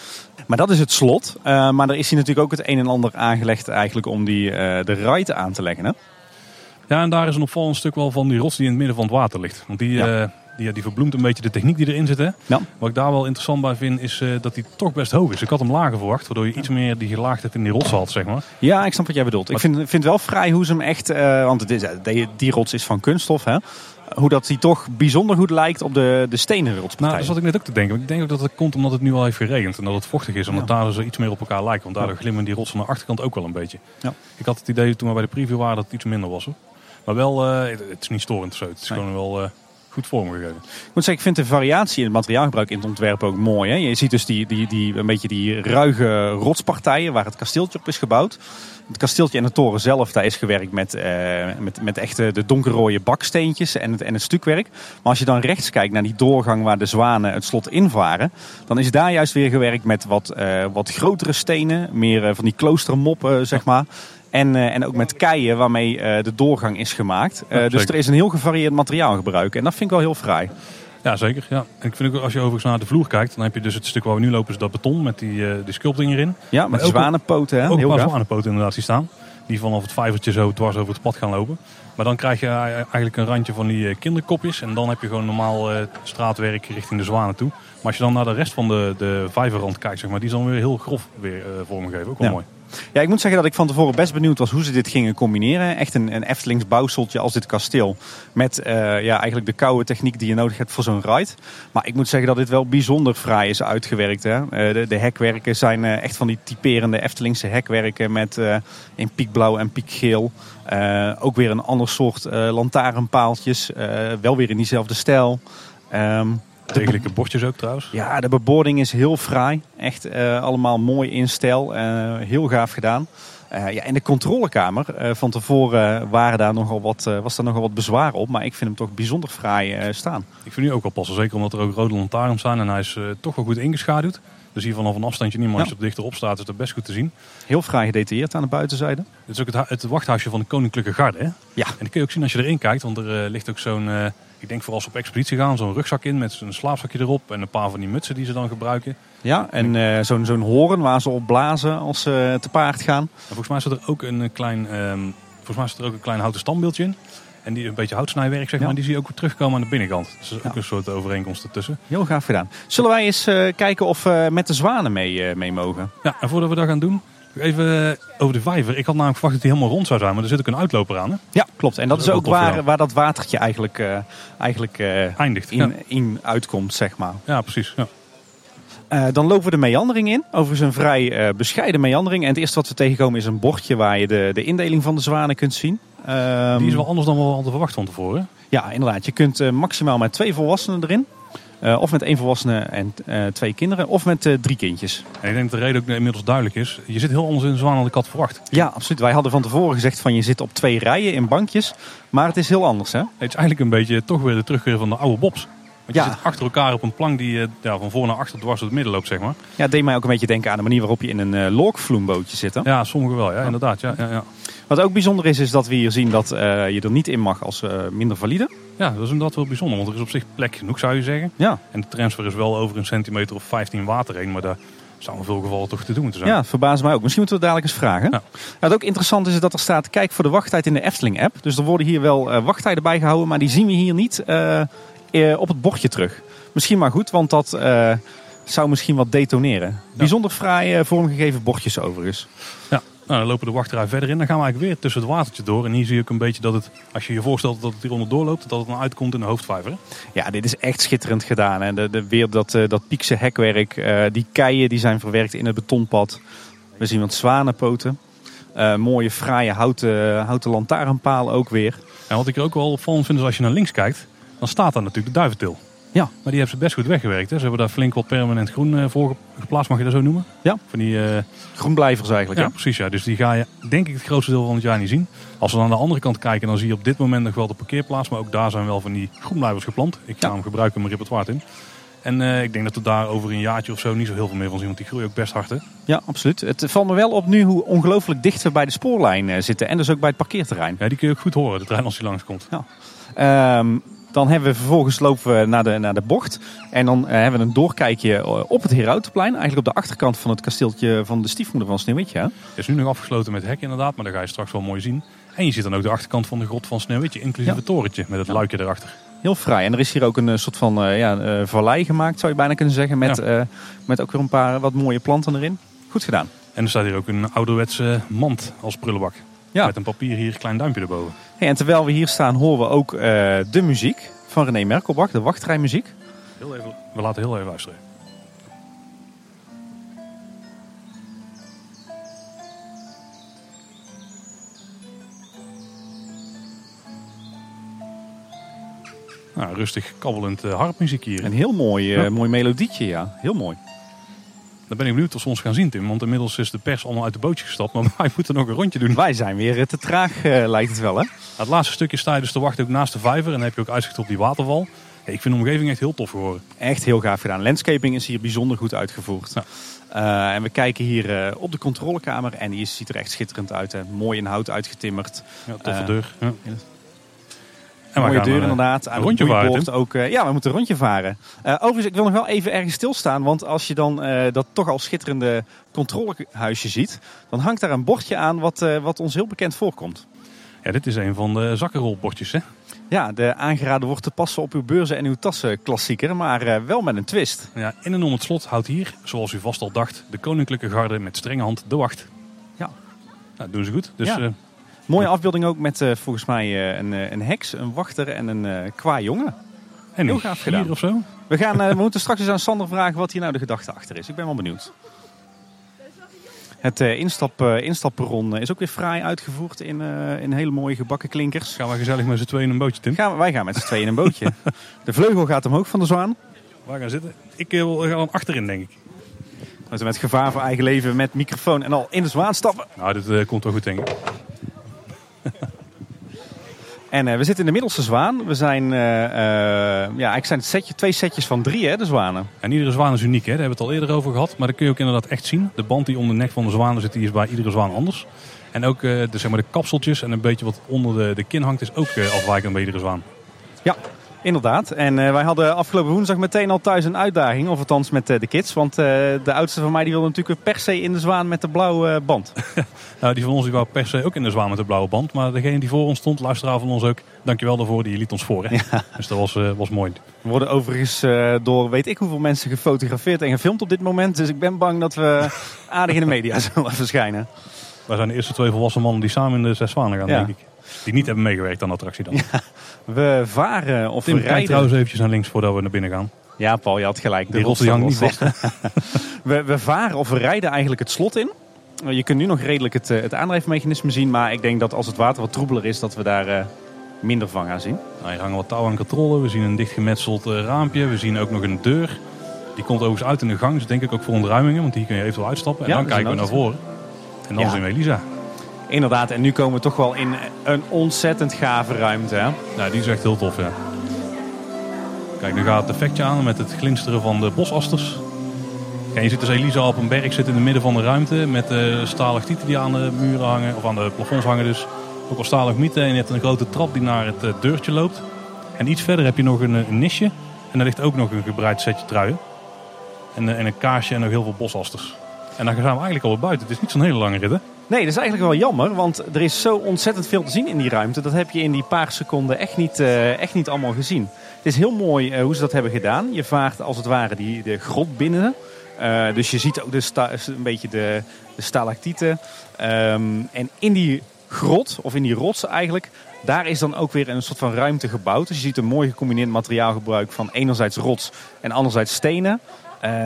Maar dat is het slot. Eh, maar er is hier natuurlijk ook het een en ander aangelegd eigenlijk om die, eh, de ride aan te leggen. Hè? Ja, en daar is een opvallend stuk wel van die rots die in het midden van het water ligt. Want die, Ja. eh, die, die verbloemt een beetje de techniek die erin zit. Hè? Ja. Wat ik daar wel interessant bij vind, is dat die toch best hoog is. Ik had hem lager verwacht, waardoor je iets meer die gelaagdheid in die rots had, zeg maar. Ja, ik snap wat jij bedoelt. Ik vind, vind wel vrij hoe ze hem echt... want het is, die, die rots is van kunststof, hè? Hoe dat die toch bijzonder goed lijkt op de, de stenen Nou, dat zat ik net ook te denken. Ik denk ook dat het komt omdat het nu al heeft geregend en dat het vochtig is. Omdat Ja. daar zo iets meer op elkaar lijken. Want daardoor glimmen die rotsen aan de achterkant ook wel een beetje. Ja. Ik had het idee toen we bij de preview waren dat het iets minder was. Hoor. Maar wel, eh, het, het is niet storend zo. Het is Nee. gewoon wel eh, goed vormgegeven. Ik moet zeggen, ik vind de variatie in het materiaalgebruik in het ontwerp ook mooi. Hè? Je ziet dus die, die, die, een beetje die ruige rotspartijen waar het kasteeltje op is gebouwd. Het kasteeltje en de toren zelf, daar is gewerkt met, eh, met, met echt eh, de donkerrode baksteentjes en het, en het stukwerk. Maar als je dan rechts kijkt naar die doorgang waar de zwanen het slot invaren, dan is daar juist weer gewerkt met wat, eh, wat grotere stenen, meer eh, van die kloostermoppen, zeg maar. En, eh, en ook met keien waarmee eh, de doorgang is gemaakt. Eh, Ja, dus er is een heel gevarieerd materiaalgebruik. En dat vind ik wel heel fraai. Ja, zeker. Ja. En ik vind ook, als je overigens naar de vloer kijkt, dan heb je dus het stuk waar we nu lopen, is dat beton met die, die sculpting erin. Ja, met zwanenpoten. Hè? Ook een Heel paar gaaf. zwanenpoten inderdaad die staan. Die vanaf het vijvertje zo dwars over het pad gaan lopen. Maar dan krijg je eigenlijk een randje van die kinderkopjes. En dan heb je gewoon normaal eh, straatwerk richting de zwanen toe. Maar als je dan naar de rest van de, de vijverrand kijkt, zeg maar, die is dan weer heel grof weer eh, vormgegeven. Ook wel Ja. mooi. Ja, ik moet zeggen dat ik van tevoren best benieuwd was hoe ze dit gingen combineren. Echt een, een Eftelings bouwseltje als dit kasteel. Met eh, ja, eigenlijk de koude techniek die je nodig hebt voor zo'n ride. Maar ik moet zeggen dat dit wel bijzonder fraai is uitgewerkt. Hè? Eh, de, de hekwerken zijn eh, echt van die typerende Eftelingse hekwerken. Met in piekblauw en piekgeel. Ook weer een ander soort lantaarnpaaltjes. wel weer in diezelfde stijl. Ehm, Degelijke bordjes ook trouwens. ja, de bebording is heel fraai. Echt eh, allemaal mooi in stijl. eh, heel gaaf gedaan. Eh, ja, en de controlekamer. van tevoren waren daar nogal wat, was daar nogal wat bezwaar op. Maar ik vind hem toch bijzonder fraai staan. Ik vind nu ook wel passen. Zeker omdat er ook rode lantaarns staan. En hij is toch wel goed ingeschaduwd. Dus hier vanaf een afstandje niet, maar als Ja. je er dichterop staat, is het best goed te zien. Heel fraai gedetailleerd aan de buitenzijde. Dit is ook het, het wachthuisje van de Koninklijke Garde. Hè? Ja. En dat kun je ook zien als je erin kijkt. Want er ligt ook zo'n, ik denk vooral als ze op expeditie gaan, zo'n rugzak in met een slaapzakje erop. En een paar van die mutsen die ze dan gebruiken. Ja, en eh, zo'n zo'n horen waar ze op blazen als ze te paard gaan. En volgens mij zit er ook een klein, ehm, volgens mij zit er ook een klein houten standbeeldje in. En die een beetje houtsnijwerk, zeg Ja. maar, die zie je ook weer terugkomen aan de binnenkant. Dus is ook een soort overeenkomst ertussen. Heel gaaf gedaan. Zullen wij eens eh, kijken of we met de zwanen mee, eh, mee mogen? Ja, en voordat we dat gaan doen, even eh, over de vijver. Ik had namelijk verwacht dat die helemaal rond zou zijn, maar er zit ook een uitloper aan. Hè? Ja, klopt. En dat Dat is is ook waar, waar dat watertje eigenlijk, eh, eigenlijk eh, Eindigt. Ja. in, in uitkomt, zeg maar. ja, precies. Ja. Dan lopen we de meandering in. Overigens een vrij bescheiden meandering. En het eerste wat we tegenkomen is een bordje waar je de, de indeling van de zwanen kunt zien. Ehm, Die is wel anders dan we hadden verwacht van tevoren. Ja, inderdaad. Je kunt maximaal met twee volwassenen erin. Eh, of met één volwassene en eh, twee kinderen. Of met eh, drie kindjes. En ik denk dat de reden ook inmiddels duidelijk is. Je zit heel anders in de zwaan dan ik had verwacht. Ja, absoluut. Wij hadden van tevoren gezegd van je zit op twee rijen in bankjes. Maar het is heel anders hè. Het is eigenlijk een beetje toch weer de terugkeer van de oude bobs. Want je Ja. zit achter elkaar op een plank die ja, van voor naar achter dwars door het midden loopt, zeg maar. Ja, het deed mij ook een beetje denken aan de manier waarop je in een lokvloembootje zit. Hè? Ja, sommige wel, ja, inderdaad. Ja, ja, ja. Wat ook bijzonder is, is dat we hier zien dat je er niet in mag als minder valide. Ja, dat is inderdaad wel bijzonder, want er is op zich plek genoeg, zou je zeggen. Ja, En de transfer is wel over een centimeter of 15 water heen, maar daar zou in veel gevallen toch te doen moeten zijn. ja, verbaast mij ook. Misschien moeten we het dadelijk eens vragen. Ja. Wat ook interessant is, is dat er staat, kijk voor de wachttijd in de Efteling-app. Dus er worden hier wel eh, wachttijden bijgehouden, maar die zien we hier niet eh, eh, op het bordje terug. Misschien maar goed, want dat zou misschien wat detoneren. Bijzonder fraai vormgegeven bordjes overigens. Ja. Nou, dan lopen de wachterij verder in. Dan gaan we eigenlijk weer tussen het watertje door. En hier zie je ook een beetje dat het, als je je voorstelt dat het hier onderdoor loopt, dat het dan uitkomt in de hoofdvijver. hè? Ja, dit is echt schitterend gedaan. Hè. De, de, weer dat, eh, dat piekse hekwerk, eh, die keien die zijn verwerkt in het betonpad. We zien wat zwanenpoten. Eh, mooie, fraaie houten, houten lantaarnpaal ook weer. En wat ik er ook wel opvallend vind is als je naar links kijkt, dan staat daar natuurlijk de duiventil. Ja. Maar die hebben ze best goed weggewerkt. Hè? Ze hebben daar flink wat permanent groen eh, voor geplaatst, mag je dat zo noemen? Ja. Van die, eh, Groenblijvers eigenlijk. ja, hè? precies. Ja. Dus die ga je denk ik het grootste deel van het jaar niet zien. Als we dan aan de andere kant kijken, dan zie je op dit moment nog wel de parkeerplaats. Maar ook daar zijn wel van die groenblijvers geplant. Ik ga Ja. hem gebruiken in mijn repertoire in. En eh, ik denk dat we daar over een jaartje of zo niet zo heel veel meer van zien. Want die groeien ook best hard. Hè? Ja, absoluut. Het valt me wel op nu hoe ongelooflijk dicht we bij de spoorlijn zitten. En dus ook bij het parkeerterrein. Ja, die kun je ook goed horen, de trein als die langskomt. Ehm, dan hebben we vervolgens lopen we naar de, naar de bocht. En dan eh, hebben we een doorkijkje eh, op het Herautenplein. Eigenlijk op de achterkant van het kasteeltje van de stiefmoeder van Sneeuwwitje. hè? Het is nu nog afgesloten met hek inderdaad, maar dat ga je straks wel mooi zien. En je ziet dan ook de achterkant van de grot van Sneeuwwitje, inclusief Ja. het torentje met het Ja. luikje erachter. Heel fraai. En er is hier ook een eh, soort van ja, vallei gemaakt, zou je bijna kunnen zeggen. Met, Ja. met ook weer een paar wat mooie planten erin. Goed gedaan. En er staat hier ook een ouderwetse mand als prullenbak. Ja. Met een papier hier, klein duimpje erboven. Hey, en terwijl we hier staan, horen we ook eh, de muziek van René Merkelbach, de wachtrijmuziek. Heel even, we laten heel even luisteren. Nou, rustig kabbelend eh, harpmuziek hier. Een heel mooi, eh, Ja. mooi melodietje, ja. Heel mooi. Dan ben ik benieuwd of ze ons gaan zien, Tim. Want inmiddels is de pers allemaal uit de bootje gestapt. Maar wij moeten nog een rondje doen. Wij zijn weer eh, te traag, eh, lijkt het wel, hè? Het laatste stukje sta je dus te wachten ook naast de vijver. En dan heb je ook uitzicht op die waterval. Ja, ik vind de omgeving echt heel tof geworden. Echt heel gaaf gedaan. Landscaping is hier bijzonder goed uitgevoerd. Ja. Eh, en we kijken hier op de controlekamer en die ziet er echt schitterend uit. Hè. Mooi in hout uitgetimmerd. Ja, toffe deur. Ja. En we Mooie deur eh, inderdaad. Aan een rondje varen, ook. eh, ja, we moeten een rondje varen. Eh, overigens, ik wil nog wel even ergens stilstaan. Want als je dan dat toch al schitterende controlehuisje ziet. Dan hangt daar een bordje aan wat, wat ons heel bekend voorkomt. Ja, dit is een van de zakkenrolbordjes. Hè? Ja, de aangeraden wordt te passen op uw beurzen en uw tassen klassieker. Maar wel met een twist. Ja, in en om het slot houdt hier, zoals u vast al dacht, de koninklijke garde met strenge hand de wacht. Ja. Nou, doen ze goed. Dus Ja. Mooie afbeelding ook met eh, volgens mij eh, een, eh, een heks, een wachter en een qua jongen. en Heel gaaf gedaan. of zo. We, gaan, we moeten straks eens aan Sander vragen wat hier nou de gedachte achter is. Ik ben wel benieuwd. Het instap, instapperron is ook weer fraai uitgevoerd in, eh, in hele mooie gebakken klinkers. Gaan we gezellig met z'n tweeën in een bootje, Tim. Gaan we, wij gaan met z'n tweeën in een bootje. De vleugel gaat omhoog van de zwaan. Waar gaan zitten? Ik wil- ga dan achterin, denk ik. Met gevaar voor eigen leven met microfoon en al in de zwaan stappen. Nou, dit komt wel goed, denk ik. En eh, we zitten in de middelste zwaan. We zijn, eh, eh, ja, eigenlijk zijn het setje, twee setjes van drie, hè, de zwanen. En iedere zwaan is uniek, hè? daar hebben we het al eerder over gehad. Maar dat kun je ook inderdaad echt zien. De band die om de nek van de zwanen zit, die is bij iedere zwaan anders. En ook de, zeg maar, de kapseltjes en een beetje wat onder de, de kin hangt, is ook afwijkend bij iedere zwaan. Ja, Inderdaad. En eh, wij hadden afgelopen woensdag meteen al thuis een uitdaging. Of althans met eh, de kids. Want eh, de oudste van mij die wilde natuurlijk per se in de zwaan met de blauwe band. Nou, die van ons die wou per se ook in de zwaan met de blauwe band. Maar degene die voor ons stond, luisteraar van ons ook, dankjewel daarvoor, die liet ons voor. Hè? Dus dat was, was mooi. We worden overigens door weet ik hoeveel mensen gefotografeerd en gefilmd op dit moment. Dus ik ben bang dat we aardig in de media zullen verschijnen. Wij zijn de eerste twee volwassen mannen die samen in de zes zwanen gaan, Ja. denk ik. Die niet hebben meegewerkt aan de attractie dan. We varen of Tim, we rijden. trouwens eventjes naar links voordat we naar binnen gaan. Ja, Paul, je had gelijk. De rots die hangt niet vast. We, we varen of we rijden eigenlijk het slot in. Je kunt nu nog redelijk het, eh, het aandrijfmechanisme zien. Maar ik denk dat als het water wat troebeler is, dat we daar eh, minder van gaan zien. Nou, hier hangen wat touw aan controle. We zien een dichtgemetseld eh, raampje. We zien ook nog een deur. Die komt overigens uit in de gang. Dus denk ik ook voor ontruimingen. Want hier kun je eventueel uitstappen. En Ja, dan kijken we naar voren. En dan Ja. zien we Elisa. Inderdaad, en nu komen we toch wel in een ontzettend gave ruimte. Hè? Nou, die is echt heel tof, ja. Kijk, nu gaat het effectje aan met het glinsteren van de bosasters. Ja, je ziet dus Elisa op een berg zitten in het midden van de ruimte. Met uh, stalactieten die aan de muren hangen. Of aan de plafonds hangen dus. Ook al stalagmieten. En je hebt een grote trap die naar het eh, deurtje loopt. En iets verder heb je nog een, eh, een nisje. En daar ligt ook nog een gebreid setje truien. En, eh, en een kaarsje en nog heel veel bosasters. En dan gaan we eigenlijk al buiten. Het is niet zo'n hele lange rit, hè? Nee, dat is eigenlijk wel jammer, want er is zo ontzettend veel te zien in die ruimte. Dat heb je in die paar seconden echt niet, eh, echt niet allemaal gezien. Het is heel mooi eh, hoe ze dat hebben gedaan. Je vaart als het ware die, de grot binnen. Uh, dus je ziet ook de sta, een beetje de, de stalactieten. Um, en in die grot, of in die rots eigenlijk, daar is dan ook weer een soort van ruimte gebouwd. Dus je ziet een mooi gecombineerd materiaalgebruik van enerzijds rots en anderzijds stenen.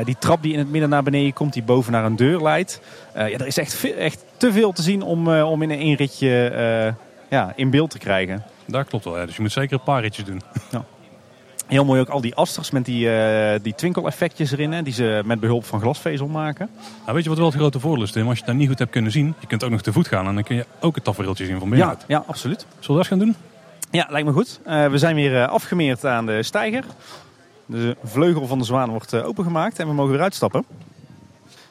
Die trap die in het midden naar beneden komt, die boven naar een deur leidt. Ja, er is echt, echt te veel te zien om, uh, om in een ritje uh, ja, in beeld te krijgen. Dat klopt wel, ja. dus je moet zeker een paar ritjes doen. Ja. Heel mooi ook al die asters met die, die twinkeleffectjes erin, hè, die ze met behulp van glasvezel maken. Nou, weet je wat wel het grote voordeel is, Tim? Als je het nou niet goed hebt kunnen zien, je kunt ook nog te voet gaan en dan kun je ook het tafereeltje zien van binnenuit. Ja, ja, absoluut. Zullen we dat gaan doen? Ja, lijkt me goed. we zijn weer afgemeerd aan de steiger. De vleugel van de zwaan wordt uh, opengemaakt en we mogen weer uitstappen.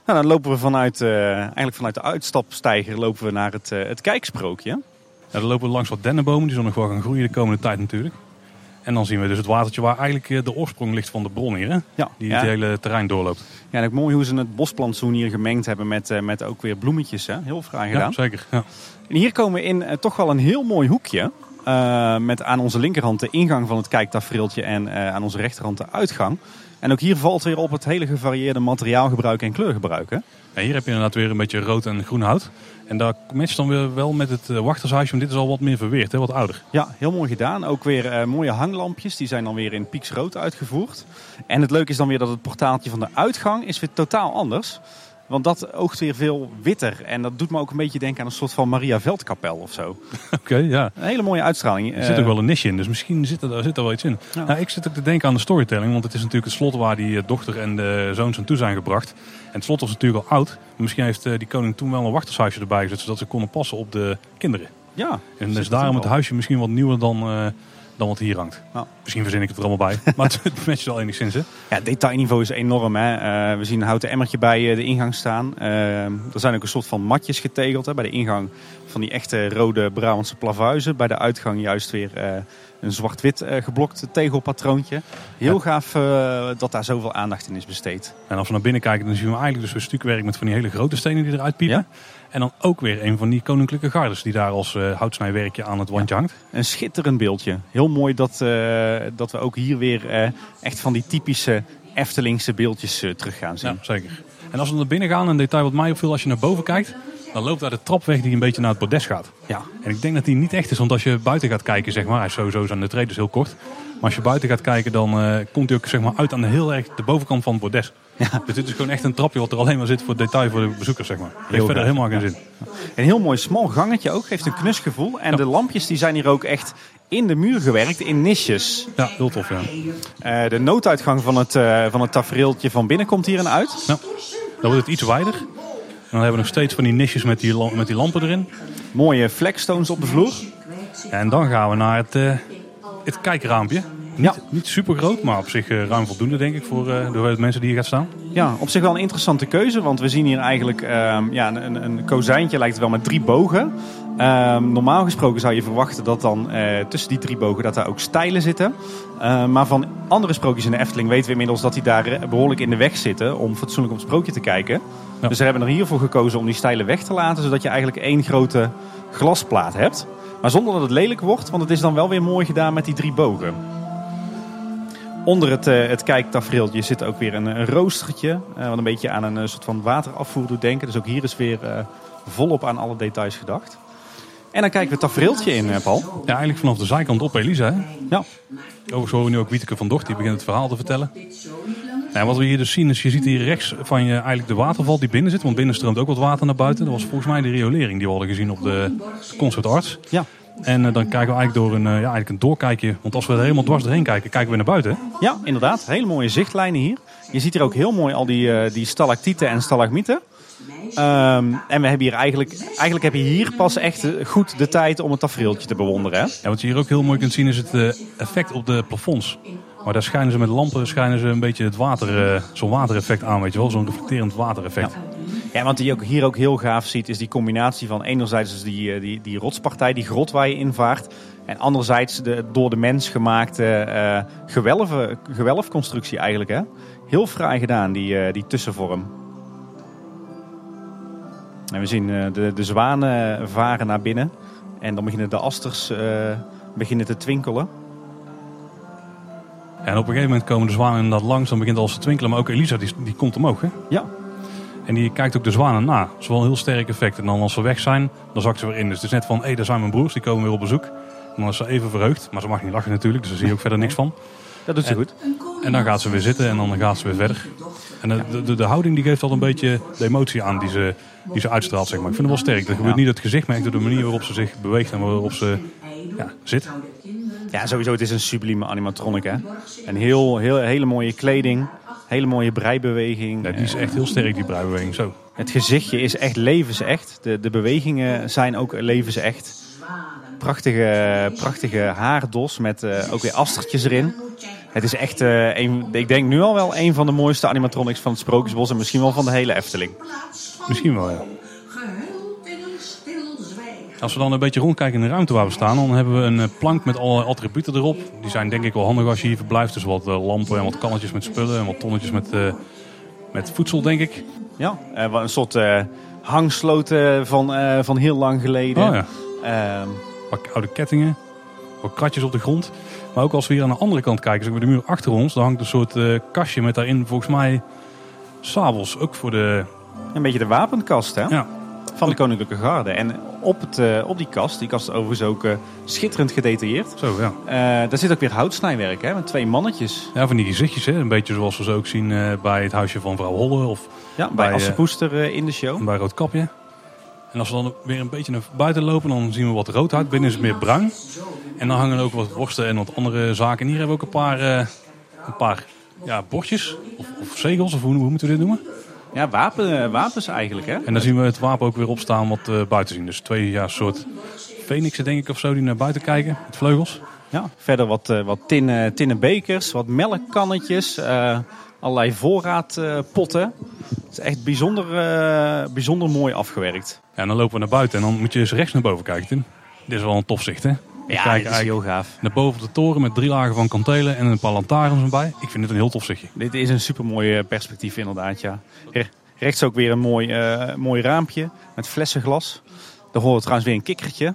Nou, dan lopen we vanuit, uh, eigenlijk vanuit de uitstapsteiger lopen we naar het, uh, het kijksprookje. Dan lopen we langs wat dennenbomen, die zullen nog wel gaan groeien de komende tijd natuurlijk. En dan zien we dus het watertje waar eigenlijk de oorsprong ligt van de bron hier, hè? Ja, die ja. het hele terrein doorloopt. Ja, en ook mooi hoe ze het bosplantsoen hier gemengd hebben met, met ook weer bloemetjes. Hè? Heel fraai gedaan. Ja, zeker. Ja. En hier komen we in uh, toch wel een heel mooi hoekje. Uh, met aan onze linkerhand de ingang van het kijktafereeltje en uh, aan onze rechterhand de uitgang. En ook hier valt weer op het hele gevarieerde materiaalgebruik en kleurgebruik. Hè? Ja, hier heb je inderdaad weer een beetje rood en groen hout. En daar matcht dan weer wel met het uh, wachtershuisje, want dit is al wat meer verweerd, hè? wat ouder. Ja, heel mooi gedaan. Ook weer uh, mooie hanglampjes, die zijn dan weer in pieksrood uitgevoerd. En het leuke is dan weer dat het portaaltje van de uitgang is weer totaal anders. Want dat oogt weer veel witter. En dat doet me ook een beetje denken aan een soort van Maria Veldkapel of zo. Oké, okay, ja. Een hele mooie uitstraling. Er zit ook wel een nisje in, dus misschien zit er, zit er wel iets in. Ja. Nou, ik zit ook te denken aan de storytelling. Want het is natuurlijk het slot waar die dochter en de zoons aan toe zijn gebracht. En het slot was natuurlijk al oud. Misschien heeft die koning toen wel een wachtershuisje erbij gezet. Zodat ze konden passen op de kinderen. Ja. En dus daarom het huisje misschien wat nieuwer dan... Uh, dan wat hier hangt. Nou. Misschien verzin ik het er allemaal bij. maar het matcht wel enigszins. Hè? Ja, detailniveau is enorm. Hè? Uh, we zien een houten emmertje bij de ingang staan. Uh, er zijn ook een soort van matjes getegeld. Hè? Bij de ingang van die echte rode Brabantse plavuizen. Bij de uitgang juist weer uh, een zwart-wit geblokt tegelpatroontje. Heel ja. gaaf dat daar zoveel aandacht in is besteed. En als we naar binnen kijken, dan zien we eigenlijk dus een stukwerk met van die hele grote stenen die eruit piepen. Ja? En dan ook weer een van die koninklijke gardes die daar als uh, houtsnijwerkje aan het wandje hangt. Een schitterend beeldje. Heel mooi dat, uh, dat we ook hier weer uh, echt van die typische Eftelingse beeldjes terug gaan zien. Ja, zeker. En als we naar binnen gaan, een detail wat mij opviel als je naar boven kijkt. Dan loopt daar de trapweg die een beetje naar het bordes gaat. Ja. En ik denk dat die niet echt is, want als je buiten gaat kijken, zeg maar, hij is sowieso aan de trede, dus heel kort. Maar als je buiten gaat kijken, dan komt hij ook zeg maar, uit aan de heel erg de bovenkant van het bordes. Ja. Dus dit is gewoon echt een trapje wat er alleen maar zit voor detail voor de bezoekers, zeg maar. Heeft verder helemaal geen zin. Een heel mooi smal gangetje ook, geeft een knus gevoel. En de lampjes die zijn hier ook echt in de muur gewerkt, in nisjes. Ja, heel tof, ja. Uh, de nooduitgang van het, uh, van het tafereeltje van binnen komt hierin uit. Ja. Dan wordt het iets wijder. En dan hebben we nog steeds van die nisjes met die, met die lampen erin. Mooie flagstones op de vloer. Ja, en dan gaan we naar het, uh, het kijkraampje. Niet, ja. niet super groot, maar op zich uh, ruim voldoende denk ik voor uh, de mensen die hier gaat staan. Ja, op zich wel een interessante keuze. Want we zien hier eigenlijk uh, ja, een, een kozijntje lijkt het wel met drie bogen. Ehm, normaal gesproken zou je verwachten dat dan eh, tussen die drie bogen dat daar ook stijlen zitten. Ehm, maar van andere sprookjes in de Efteling weten we inmiddels dat die daar eh, behoorlijk in de weg zitten om fatsoenlijk op het sprookje te kijken. Ja. Dus ze hebben er hiervoor gekozen om die stijlen weg te laten, zodat je eigenlijk één grote glasplaat hebt. Maar zonder dat het lelijk wordt, want het is dan wel weer mooi gedaan met die drie bogen. Onder het, eh, het kijktafereeltje zit ook weer een, een roostertje. eh, wat een beetje aan een eh, soort van waterafvoer doet denken. Dus ook hier is weer volop aan alle details gedacht. En dan kijken we het tafereeltje in, Paul. Ja, eigenlijk vanaf de zijkant op Elisa. Hè? Ja. Overigens horen we nu ook Wieteke van Dort, die begint het verhaal te vertellen. Ja, wat we hier dus zien is, je ziet hier rechts van je eigenlijk de waterval die binnen zit. Want binnen stroomt ook wat water naar buiten. Dat was volgens mij de riolering die we hadden gezien op de Concert Arts. Ja. En eh, dan kijken we eigenlijk door een, eh, ja, eigenlijk een doorkijkje. Want als we er helemaal dwars doorheen kijken, kijken we naar buiten. Ja, inderdaad. Hele mooie zichtlijnen hier. Je ziet hier ook heel mooi al die, eh, die stalactieten en stalagmieten. Ehm, en we hebben hier eigenlijk, eigenlijk heb je hier pas echt goed de tijd om het tafereeltje te bewonderen. Hè? Ja, wat je hier ook heel mooi kunt zien is het effect op de plafonds. Maar daar schijnen ze met lampen schijnen ze een beetje het water, zo'n watereffect aan, weet je wel. Zo'n reflecterend watereffect. Ja, want die je ook hier ook heel gaaf ziet, is die combinatie van enerzijds dus die, eh, die, die rotspartij, die grot waar je invaart. En anderzijds de door de mens gemaakte eh gewelven, gewelfconstructie eigenlijk. Hè? Heel fraai gedaan, die, eh, die tussenvorm. En we zien de, de zwanen varen naar binnen. En dan beginnen de asters beginnen te twinkelen. En op een gegeven moment komen de zwanen inderdaad langs. Dan begint alles te twinkelen. Maar ook Elisa, die, die komt omhoog. Hè? Ja, En die kijkt ook de zwanen na. Dat is wel een heel sterk effect. En dan als ze weg zijn, dan zakt ze weer in. Dus het is net van, hé, daar zijn mijn broers. Die komen weer op bezoek. En dan is ze even verheugd. Maar ze mag niet lachen natuurlijk. Dus daar zie je ook verder niks van. dat doet ze En- goed. En dan gaat ze weer zitten en dan gaat ze weer verder. En de, de, de houding die geeft al een beetje de emotie aan die ze, die ze uitstraalt, zeg maar. Ik vind het wel sterk. Dat gebeurt niet het gezicht, maar echt door de manier waarop ze zich beweegt en waarop ze ja, zit. Ja, sowieso, het is een sublieme animatronic. Hè? Een heel, heel, hele mooie kleding, hele mooie breibeweging. Ja, die is echt heel sterk, die breibeweging. Zo. Het gezichtje is echt levensecht. De, de bewegingen zijn ook levensecht. Prachtige, prachtige haardos met eh, ook weer astertjes erin. Het is echt, eh, een, ik denk nu al wel een van de mooiste animatronics van het Sprookjesbos en misschien wel van de hele Efteling. Misschien wel, ja. Als we dan een beetje rondkijken in de ruimte waar we staan, dan hebben we een eh, plank met alle attributen erop. Die zijn denk ik wel handig als je hier verblijft. Dus wat eh, lampen en wat kannetjes met spullen en wat tonnetjes met, eh, met voedsel, denk ik. Ja, een soort hangsloten van, van heel lang geleden. Oh ja. Ehm, Wat oude kettingen, wat kratjes op de grond. Maar ook als we hier aan de andere kant kijken, zeg maar de muur achter ons, dan hangt een soort kastje met daarin volgens mij sabels. Ook voor de. een beetje de wapenkast hè? Ja, van de Koninklijke Garde. En op, het, eh, op die kast, die kast is overigens ook eh, schitterend gedetailleerd. zo ja. Eh, daar zit ook weer houtsnijwerk hè, met twee mannetjes. Ja, van die gezichtjes, hè? een beetje zoals we ze ook zien bij het huisje van vrouw Holle of Ja, bij, Bij, Assepoester in de show. bij Roodkapje. En als we dan weer een beetje naar buiten lopen, dan zien we wat roodhout. Binnen is het meer bruin. En dan hangen ook wat worsten en wat andere zaken. En hier hebben we ook een paar, een paar ja, bordjes of, of zegels, of hoe, hoe moeten we dit noemen? Ja, wapen, eh, wapens eigenlijk hè. En dan zien we het wapen ook weer opstaan wat eh, buiten zien. Dus twee ja, soort fenixen denk ik of zo die naar buiten kijken. Met vleugels. Ja, verder wat, eh, wat tinnen, tinnen bekers, wat melkkannetjes, allerlei voorraadpotten. het is echt bijzonder, bijzonder mooi afgewerkt. Ja, en dan lopen we naar buiten en dan moet je eens rechts naar boven kijken. Tim. Dit is wel een tof zicht hè. We Ja, kijken dit is heel gaaf. naar boven de toren met drie lagen van kantelen en een paar lantaarns erbij. Ik vind het een heel tof zichtje. Dit is een supermooi perspectief inderdaad, ja. Re- Rechts ook weer een mooi, eh, mooi raampje met flessenglas. Daar horen we trouwens weer een kikkertje.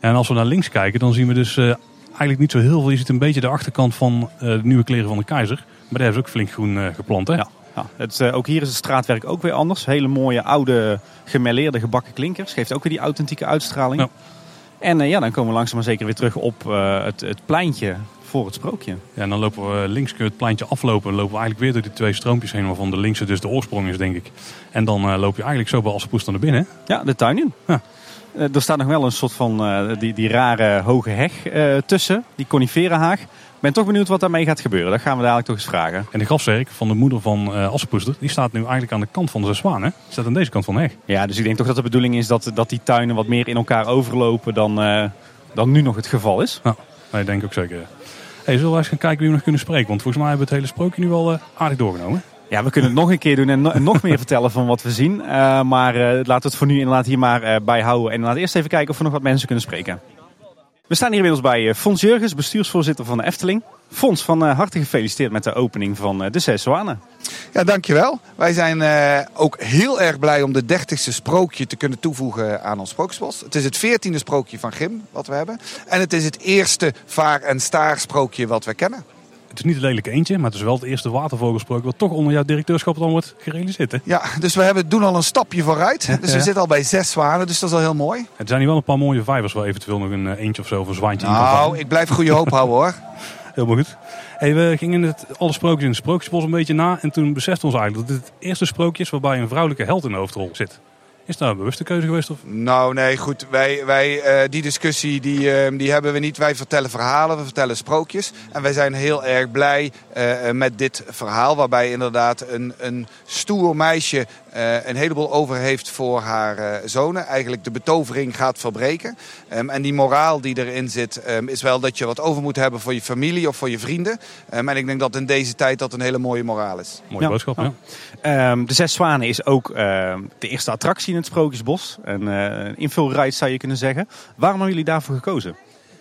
En als we naar links kijken, dan zien we dus eh, eigenlijk niet zo heel veel. Je ziet een beetje de achterkant van eh, de nieuwe kleren van de keizer. Maar daar hebben ze ook flink groen eh, geplant hè. Ja. Ja, het, eh, ook hier is het straatwerk ook weer anders. Hele mooie oude gemelleerde gebakken klinkers. Geeft ook weer die authentieke uitstraling. Ja. En eh, ja, dan komen we langzaam maar zeker weer terug op eh, het, het pleintje voor het sprookje. Ja, en dan lopen we links kun je het pleintje aflopen. Dan lopen we eigenlijk weer door die twee stroompjes heen, waarvan de linkse dus de oorsprong is, denk ik. En dan eh, loop je eigenlijk zo bij Assepoester naar binnen. Ja, de tuin in. Ja. Er staat nog wel een soort van die, die rare hoge heg tussen. Die coniferenhaag. Ik ben toch benieuwd wat daarmee gaat gebeuren. Dat gaan we dadelijk toch eens vragen. En de grafzerk van de moeder van Assepoester, die staat nu eigenlijk aan de kant van de zes zwanen. Die staat aan deze kant van de heg. Ja, dus ik denk toch dat de bedoeling is dat, dat die tuinen wat meer in elkaar overlopen dan, eh, dan nu nog het geval is. Nou, dat denk ik ook zeker. Hey, zullen we eens gaan kijken wie we nog kunnen spreken? Want volgens mij hebben we het hele sprookje nu wel eh, aardig doorgenomen. Ja, we kunnen het nog een keer doen en no- en nog meer vertellen van wat we zien. Maar laten we het voor nu inderdaad hier maar bij houden. En laten we eerst even kijken of we nog wat mensen kunnen spreken. We staan hier inmiddels bij eh, Fons Jurgens, bestuursvoorzitter van de Efteling. Fons, van eh, harte gefeliciteerd met de opening van eh, de Zes. Ja, dankjewel. Wij zijn ook heel erg blij om de dertigste sprookje te kunnen toevoegen aan ons Sprookjesbos. Het is het veertiende sprookje van Grim wat we hebben. En het is het eerste vaar- en staar-sprookje wat we kennen. Het is niet een lelijke eentje, maar het is wel het eerste watervogelsprookje wat toch onder jouw directeurschap dan wordt gerealiseerd. Hè? Ja, dus we hebben, doen al een stapje vooruit. Dus we zitten al bij zes zwanen, dus dat is al heel mooi. Het zijn hier wel een paar mooie vijvers waar eventueel nog een eh, eentje of zo of een zwaantje in kan Nou, ik blijf goede hoop houden hoor. Helemaal goed. Hey, we gingen het, alle sprookjes in het sprookjesbos een beetje na. En toen beseften we ons eigenlijk dat dit het eerste sprookje is waarbij een vrouwelijke held in de hoofdrol zit. Is dat een bewuste keuze geweest? Of? Nou, nee, goed. Wij, wij, eh, die discussie die, eh, die hebben we niet. Wij vertellen verhalen, we vertellen sprookjes. En wij zijn heel erg blij eh, eh, met dit verhaal. Waarbij inderdaad een, een stoer meisje eh, een heleboel over heeft voor haar eh, zonen. Eigenlijk de betovering gaat verbreken. Ehm, en die moraal die erin zit, ehm, is wel dat je wat over moet hebben voor je familie of voor je vrienden. Ehm, en ik denk dat in deze tijd dat een hele mooie moraal is. Mooie Ja. boodschap, Ja. ja. Ehm, de Zes Zwanen is ook ehm, de eerste attractie in het Sprookjesbos. Een uh, invulride zou je kunnen zeggen. Waarom hebben jullie daarvoor gekozen?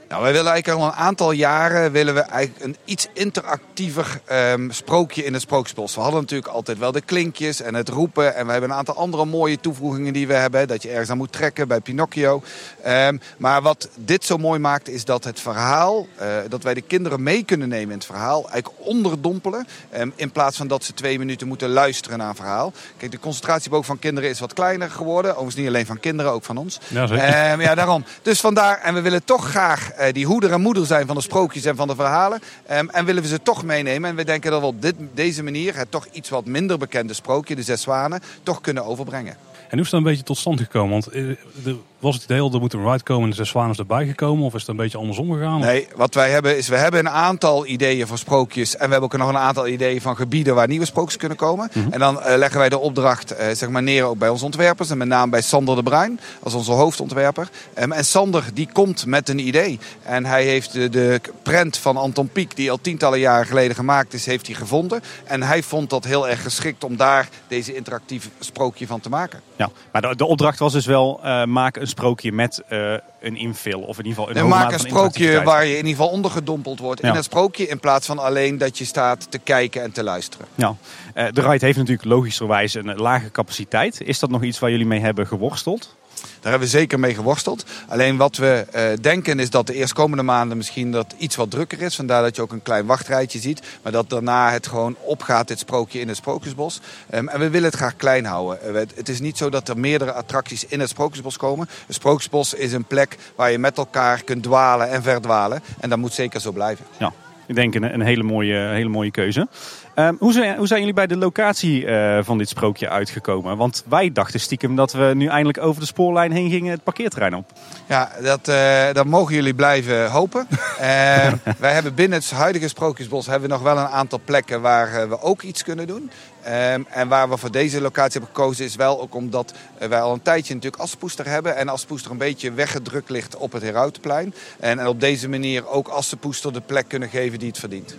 Nou, wij willen eigenlijk al een aantal jaren willen we eigenlijk een iets interactiever ehm, sprookje in het Sprookjesbos. We hadden natuurlijk altijd wel de klinkjes en het roepen. En we hebben een aantal andere mooie toevoegingen die we hebben. Dat je ergens aan moet trekken bij Pinocchio. Ehm, maar wat dit zo mooi maakt is dat het verhaal, eh, dat wij de kinderen mee kunnen nemen in het verhaal. Eigenlijk onderdompelen. ehm, in plaats van dat ze twee minuten moeten luisteren naar een verhaal. Kijk, de concentratieboog van kinderen is wat kleiner geworden. Overigens niet alleen van kinderen, ook van ons. Ja, ja, daarom. Dus vandaar, en we willen toch graag die hoeder en moeder zijn van de sprookjes en van de verhalen. Ehm, en willen we ze toch meenemen. En we denken dat we op dit, deze manier het toch iets wat minder bekende sprookje, de Zes Zwanen, toch kunnen overbrengen. En hoe is dat een beetje tot stand gekomen? Want eh, er was het idee al, er moet een ride komen en zwanen is erbij gekomen? Of is het een beetje andersom gegaan? Nee, wat wij hebben is, we hebben een aantal ideeën voor sprookjes. En we hebben ook nog een aantal ideeën van gebieden waar nieuwe sprookjes kunnen komen. En dan eh, leggen wij de opdracht eh, zeg maar neer ook bij onze ontwerpers. En met name bij Sander de Bruin, als onze hoofdontwerper. Ehm, en Sander die komt met een idee. En hij heeft de, de prent van Anton Pieck, die al tientallen jaren geleden gemaakt is, heeft hij gevonden. En hij vond dat heel erg geschikt om daar deze interactief sprookje van te maken. Ja, maar de, de opdracht was dus wel, uh, maak een sprookje met uh, een infill. Of in ieder geval een en maak een sprookje waar je in ieder geval ondergedompeld wordt Ja. in het sprookje. In plaats van alleen dat je staat te kijken en te luisteren. Ja, uh, de ride heeft natuurlijk logischerwijs een lage capaciteit. Is dat nog iets waar jullie mee hebben geworsteld? Daar hebben we zeker mee geworsteld. Alleen wat we uh, denken is dat de eerstkomende maanden misschien dat iets wat drukker is. Vandaar dat je ook een klein wachtrijtje ziet. Maar dat daarna het gewoon opgaat, dit sprookje in het Sprookjesbos. Um, en we willen het graag klein houden. Uh, het is niet zo dat er meerdere attracties in het Sprookjesbos komen. Het Sprookjesbos is een plek waar je met elkaar kunt dwalen en verdwalen. En dat moet zeker zo blijven. Ja, ik denk een, een hele, mooie, hele mooie keuze. Um, hoe, zijn, hoe zijn jullie bij de locatie uh, van dit sprookje uitgekomen? Want wij dachten stiekem dat we nu eindelijk over de spoorlijn heen gingen het parkeerterrein op. Ja, dat, uh, dat mogen jullie blijven hopen. uh, wij hebben binnen het huidige Sprookjesbos hebben we nog wel een aantal plekken waar uh, we ook iets kunnen doen. Um, en waar we voor deze locatie hebben gekozen is wel ook omdat wij al een tijdje natuurlijk Assepoester hebben. En Assepoester een beetje weggedrukt ligt op het Herautenplein. En, en op deze manier ook Assepoester de plek kunnen geven die het verdient.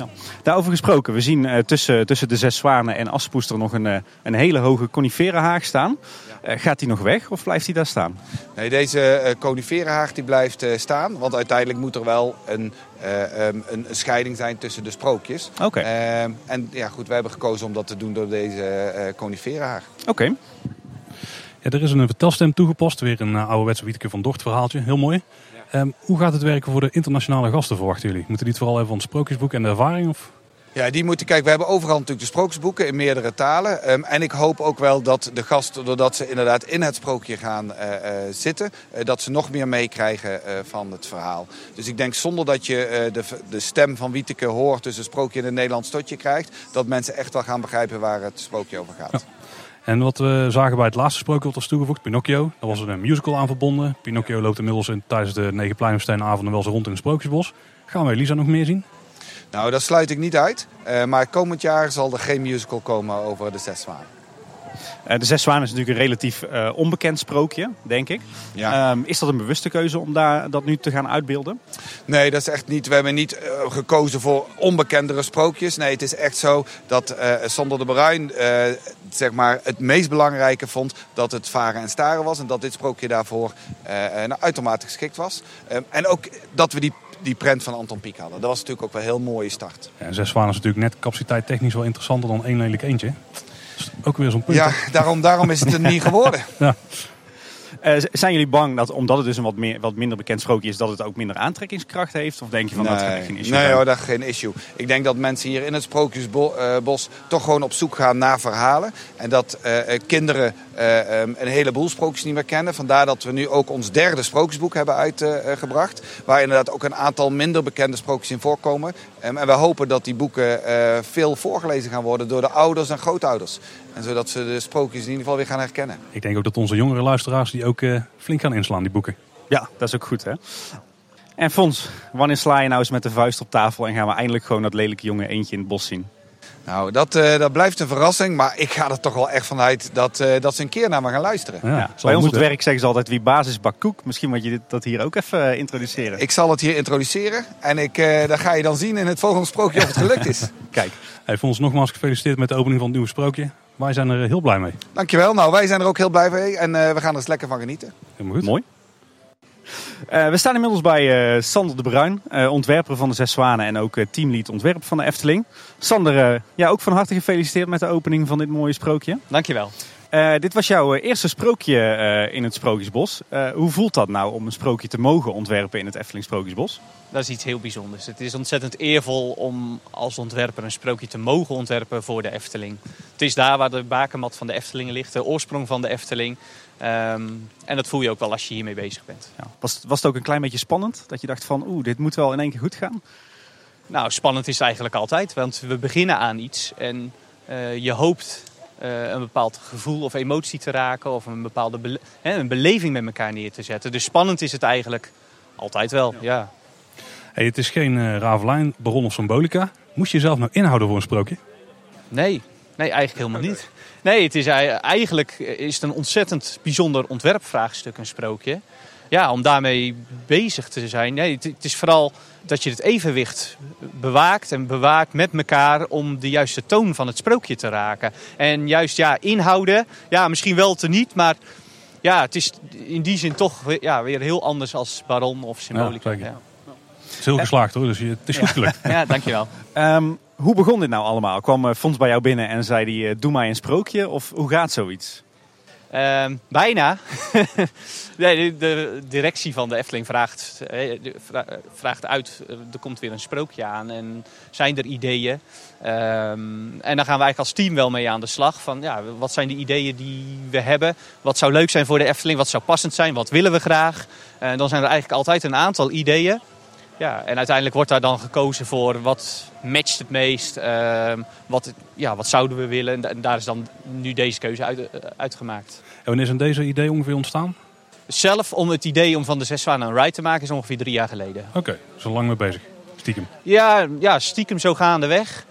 Ja. Daarover gesproken, we zien uh, tussen, tussen de zes zwanen en Aspoester nog een, uh, een hele hoge coniferenhaag staan. Ja. Uh, gaat die nog weg of blijft die daar staan? Nee, deze coniferenhaag die blijft staan. Want uiteindelijk moet er wel een, um, een, een, scheiding zijn tussen de sprookjes. Oké. Okay. en ja, goed, wij hebben gekozen om dat te doen door deze coniferenhaag. Oké. Okay. Ja, er is een vertelstem toegepast. Weer een ouderwetse Wieteke van Dort verhaaltje. Heel mooi. Um, hoe gaat het werken voor de internationale gasten, verwachten jullie? Moeten die het vooral even van het sprookjesboek en de ervaring? Of? Ja, die moeten kijken. We hebben overal natuurlijk de sprookjesboeken in meerdere talen. Um, en ik hoop ook wel dat de gasten, doordat ze inderdaad in het sprookje gaan uh, uh, zitten, uh, dat ze nog meer meekrijgen van het verhaal. Dus ik denk zonder dat je de, de, stem van Wieteke hoort, dus een sprookje in het Nederlands tot je krijgt, dat mensen echt wel gaan begrijpen waar het sprookje over gaat. Ja. En wat we zagen bij het laatste sprookje was toegevoegd, Pinocchio. Daar was een musical aan verbonden. Pinocchio loopt inmiddels in, tijdens de negen pleinensteinavonden wel zo rond in het sprookjesbos. Gaan we Elisa nog meer zien? Nou, dat sluit ik niet uit. Uh, maar komend jaar zal er geen musical komen over de zes zwanen. Eh, de Zes Zwanen is natuurlijk een relatief eh, onbekend sprookje, denk ik. Ja. Ehm, is dat een bewuste keuze om daar, dat nu te gaan uitbeelden? Nee, dat is echt niet. We hebben niet eh, gekozen voor onbekendere sprookjes. Nee, het is echt zo dat eh Sander de Bruin eh, zeg maar het meest belangrijke vond dat het varen en staren was. En dat dit sprookje daarvoor eh, eh, nou, uitermate geschikt was. Ehm, en ook dat we die, die prent van Anton Pieck hadden. Dat was natuurlijk ook wel een heel mooie start. Ja, en zes zwanen is natuurlijk net capaciteit technisch wel interessanter dan één lelijk eentje. Is ook weer zo'n punt. Ja, daarom, daarom is het er niet geworden. Ja. Eh, zijn jullie bang dat omdat het dus een wat, meer, wat minder bekend sprookje is, dat het ook minder aantrekkingskracht heeft? Of denk je van dat er geen issue nee hoor, dat is geen issue. Ik denk dat mensen hier in het Sprookjesbos toch gewoon op zoek gaan naar verhalen. En dat eh, eh, kinderen eh, ehm, een heleboel sprookjes niet meer kennen. Vandaar dat we nu ook ons derde sprookjesboek hebben uitgebracht. waar inderdaad ook een aantal minder bekende sprookjes in voorkomen. Ehm, en we hopen dat die boeken eh, veel voorgelezen gaan worden door de ouders en grootouders. En zodat ze de sprookjes in ieder geval weer gaan herkennen. Ik denk ook dat onze jongere luisteraars die ook eh, flink gaan inslaan, die boeken. Ja, dat is ook goed hè. En Fons, wanneer sla je nou eens met de vuist op tafel en gaan we eindelijk gewoon dat lelijke jonge eentje in het bos zien? Nou, dat, eh, dat blijft een verrassing. Maar ik ga er toch wel echt vanuit dat, eh, dat ze een keer naar me gaan luisteren. Ja, bij ons op het werk zeggen ze altijd wie basis bak koek. Misschien moet je dit, dat hier ook even introduceren. Ik zal het hier introduceren. En ik, eh dat ga je dan zien in het volgende sprookje of het gelukt is. Kijk, Hey, Fons, nogmaals gefeliciteerd met de opening van het nieuwe sprookje. Wij zijn er heel blij mee. Dankjewel. Nou, wij zijn er ook heel blij mee. En eh, we gaan er eens lekker van genieten. Helemaal goed. mooi. Eh, we staan inmiddels bij eh, Sander de Bruin, eh, ontwerper van de Zes Zwanen en ook eh, teamlead ontwerp van de Efteling. Sander, ja, ook van harte gefeliciteerd met de opening van dit mooie sprookje. Dankjewel. Eh, dit was jouw eh, eerste sprookje eh, in het Sprookjesbos. Eh, hoe voelt dat nou om een sprookje te mogen ontwerpen in het Efteling Sprookjesbos? Dat is iets heel bijzonders. Het is ontzettend eervol om als ontwerper een sprookje te mogen ontwerpen voor de Efteling. Het is daar waar de bakermat van de Efteling ligt, de oorsprong van de Efteling. Ehm, en dat voel je ook wel als je hiermee bezig bent. Ja. Was, was het ook een klein beetje spannend? Dat je dacht van, oeh, dit moet wel in één keer goed gaan? Nou, spannend is het eigenlijk altijd, want we beginnen aan iets en je hoopt eh, een bepaald gevoel of emotie te raken of een bepaalde hè, een beleving met elkaar neer te zetten. Dus spannend is het eigenlijk altijd wel, ja. Hey, het is geen eh Ravelijn, Baron of Symbolica. Moest je jezelf nou inhouden voor een sprookje? Nee, nee, eigenlijk helemaal niet. Nee, het is ei- eigenlijk is het een ontzettend bijzonder ontwerpvraagstuk, een sprookje. Ja, om daarmee bezig te zijn. Nee, het, het is vooral dat je het evenwicht bewaakt en bewaakt met elkaar om de juiste toon van het sprookje te raken. En juist, ja, inhouden, ja, misschien wel te niet, maar ja, het is in die zin toch weer- ja, weer heel anders als Baron of Symbolica. Ja. Ja, Het is heel geslaagd hoor, dus het is goed gelukt. ja dankjewel. Ehm, hoe begon dit nou allemaal? Kwam eh, Fons bij jou binnen en zei die, eh, doe mij een sprookje? Of hoe gaat zoiets? Ehm, bijna. de, directie van de Efteling vraagt, eh, eh, vraagt uit, er komt weer een sprookje aan en zijn er ideeën? Ehm, en dan gaan we eigenlijk als team wel mee aan de slag. Van, ja, wat zijn de ideeën die we hebben? Wat zou leuk zijn voor de Efteling? Wat zou passend zijn? Wat willen we graag? Dan zijn er eigenlijk altijd een aantal ideeën. Ja, en uiteindelijk wordt daar dan gekozen voor wat matcht het meest, ehm, wat, ja, wat zouden we willen. En da- En daar is dan nu deze keuze uit, eh, uitgemaakt. En wanneer zijn deze idee ongeveer ontstaan? Zelf om het idee om van de zes zwanen een ride te maken is ongeveer drie jaar geleden. Oké, zo lang mee bezig. Stiekem. Ja, ja stiekem zo gaandeweg.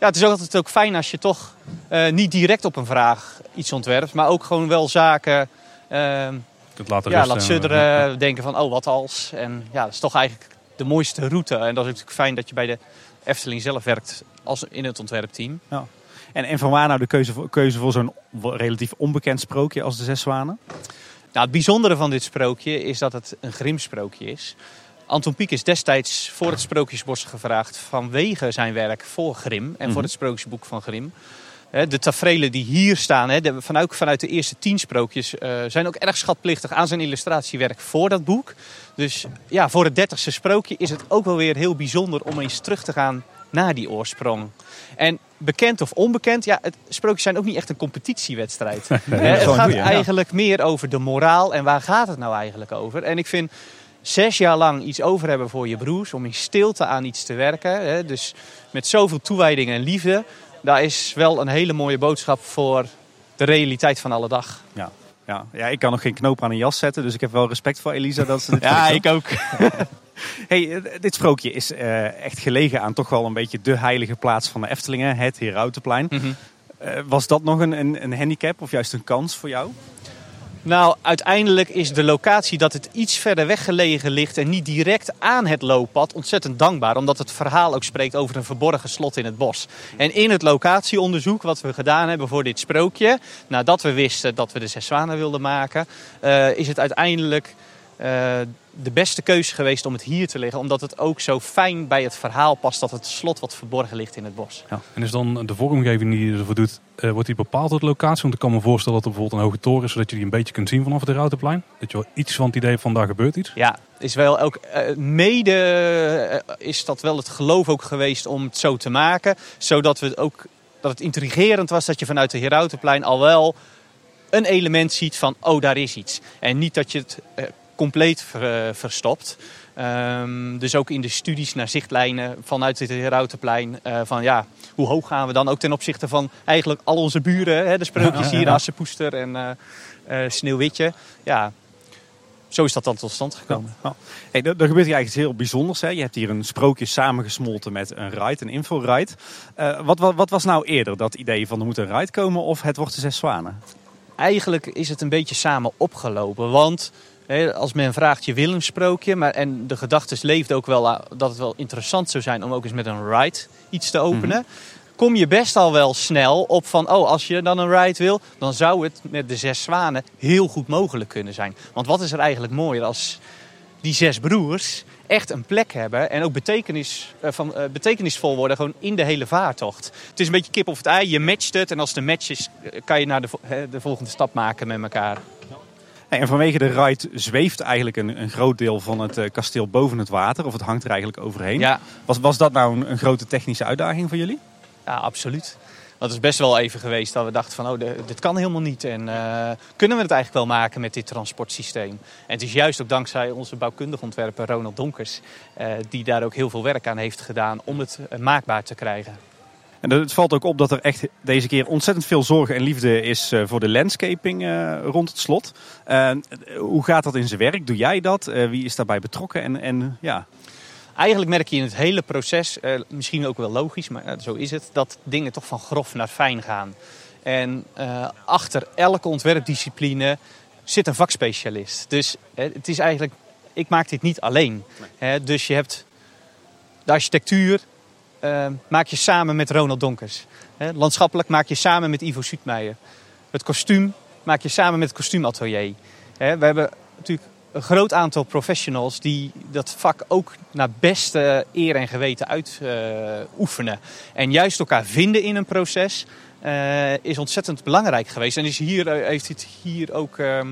Ja, het is ook altijd ook fijn als je toch eh, niet direct op een vraag iets ontwerpt, maar ook gewoon wel zaken ehm, kunt laten ja, laat en- sudderen, denken van oh wat als. En ja, dat is toch eigenlijk de mooiste route. En dat is natuurlijk fijn dat je bij de Efteling zelf werkt als in het ontwerpteam. En, en van waar nou de keuze voor, keuze voor zo'n relatief onbekend sprookje als de Zes Zwanen? Nou, het bijzondere van dit sprookje is dat het een Grimm-sprookje is. Anton Pieck is destijds voor het Sprookjesbos gevraagd vanwege zijn werk voor Grimm en Mhm. voor het Sprookjesboek van Grimm. Hè, De tafereelen die hier staan, hè, vanuit, vanuit de eerste tien sprookjes, eh, zijn ook erg schatplichtig aan zijn illustratiewerk voor dat boek. Dus ja, voor het dertigste sprookje is het ook wel weer heel bijzonder om eens terug te gaan naar die oorsprong. En bekend of onbekend, ja, het sprookjes zijn ook niet echt een competitiewedstrijd. Hè, dat is het gaat goeie, ja. eigenlijk meer over de moraal en waar gaat het nou eigenlijk over. En ik vind zes jaar lang iets over hebben voor je broers, om in stilte aan iets te werken. Hè, dus met zoveel toewijding en liefde, daar is wel een hele mooie boodschap voor de realiteit van alle dag. Ja. Ja, ja, ik kan nog geen knoop aan een jas zetten, dus ik heb wel respect voor Elisa dat ze dit Ja, ik ook. Hey, eh, dit sprookje is eh, echt gelegen aan toch wel een beetje de heilige plaats van de Eftelingen, het Herautenplein. Mhm. Eh, was dat nog een, een, een handicap of juist een kans voor jou? Nou, uiteindelijk is de locatie dat het iets verder weggelegen ligt en niet direct aan het looppad ontzettend dankbaar. Omdat het verhaal ook spreekt over een verborgen slot in het bos. En in het locatieonderzoek wat we gedaan hebben voor dit sprookje, nadat we wisten dat we de zes zwanen wilden maken, eh, is het uiteindelijk de beste keuze geweest om het hier te leggen. Omdat het ook zo fijn bij het verhaal past dat het slot wat verborgen ligt in het bos. En is dan de vormgeving die je ervoor doet, eh, wordt die bepaald door de locatie? Want ik kan me voorstellen dat er bijvoorbeeld een hoge toren is, zodat je die een beetje kunt zien vanaf het Routenplein. Dat je wel iets van het idee van daar gebeurt iets. Ja, is wel ook eh, mede eh, is dat wel het geloof ook geweest om het zo te maken, zodat we het ook dat het intrigerend was dat je vanuit de Herautenplein al wel een element ziet van oh daar is iets en niet dat je het eh, compleet ver- eh, verstopt. Ehm, dus ook in de studies naar zichtlijnen vanuit het Herautenplein. eh van ja, hoe hoog gaan we dan? Ook ten opzichte van eigenlijk al onze buren. Hè, de sprookjes hier, ja. Assepoester en eh, Sneeuwwitje. Ja, zo is dat dan tot stand gekomen. Ja. Hey, er, er gebeurt hier eigenlijk iets heel bijzonders. Hè? Je hebt hier een sprookje samengesmolten met een ride, een info-ride. Wat, wat, wat was nou eerder dat idee van er moet een ride komen of het wordt de zes zwanen? Eigenlijk is het een beetje samen opgelopen. Want als men vraagt, je wil een sprookje. Maar, en de gedachte leeft ook wel aan dat het wel interessant zou zijn om ook eens met een ride iets te openen. Kom je best al wel snel op van, oh, als je dan een ride wil, dan zou het met de zes zwanen heel goed mogelijk kunnen zijn. Want wat is er eigenlijk mooier als die zes broers echt een plek hebben en ook betekenis, eh, van, eh, betekenisvol worden gewoon in de hele vaartocht. Het is een beetje kip of het ei, je matcht het en als de match is, eh, kan je naar de, de volgende stap maken met elkaar. En vanwege de ride zweeft eigenlijk een, een groot deel van het eh, kasteel boven het water. Of het hangt er eigenlijk overheen. Ja, Was, was dat nou een, een grote technische uitdaging voor jullie? ja, absoluut. Dat is best wel even geweest dat we dachten van, oh, dit kan helemaal niet. En eh, kunnen we het eigenlijk wel maken met dit transportsysteem? En het is juist ook dankzij onze bouwkundig ontwerper Ronald Donkers, eh, die daar ook heel veel werk aan heeft gedaan om het maakbaar te krijgen. En het valt ook op dat er echt deze keer ontzettend veel zorg en liefde is eh, voor de landscaping eh, rond het slot. Eh, hoe gaat dat in zijn werk? Doe jij dat? Wie is daarbij betrokken? En, en ja, Eigenlijk merk je in het hele proces, misschien ook wel logisch, maar zo is het, dat dingen toch van grof naar fijn gaan. En achter elke ontwerpdiscipline zit een vakspecialist. Dus het is eigenlijk, ik maak dit niet alleen. Dus je hebt de architectuur, eh, maak je samen met Ronald Donkers. Landschappelijk maak je samen met Ivo Suutmeijer. Het kostuum maak je samen met het kostuumatelier. Hè, we hebben natuurlijk een groot aantal professionals die dat vak ook naar beste eer en geweten uitoefenen. en juist elkaar vinden in een proces eh, is ontzettend belangrijk geweest. En is hier, eh, heeft het hier ook ehm,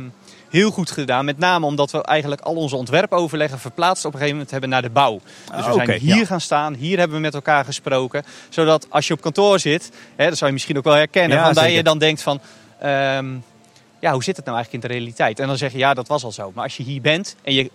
heel goed gedaan. Met name omdat we eigenlijk al onze ontwerpoverleggen verplaatst op een gegeven moment hebben naar de bouw. Dus Ah, we zijn oké, hier ja. gaan staan, hier hebben we met elkaar gesproken. Zodat als je op kantoor zit, hè, dat zou je misschien ook wel herkennen, Ja, van je dan denkt van... ehm, ja, hoe zit het nou eigenlijk in de realiteit? En dan zeg je, ja, dat was al zo. Maar als je hier bent en je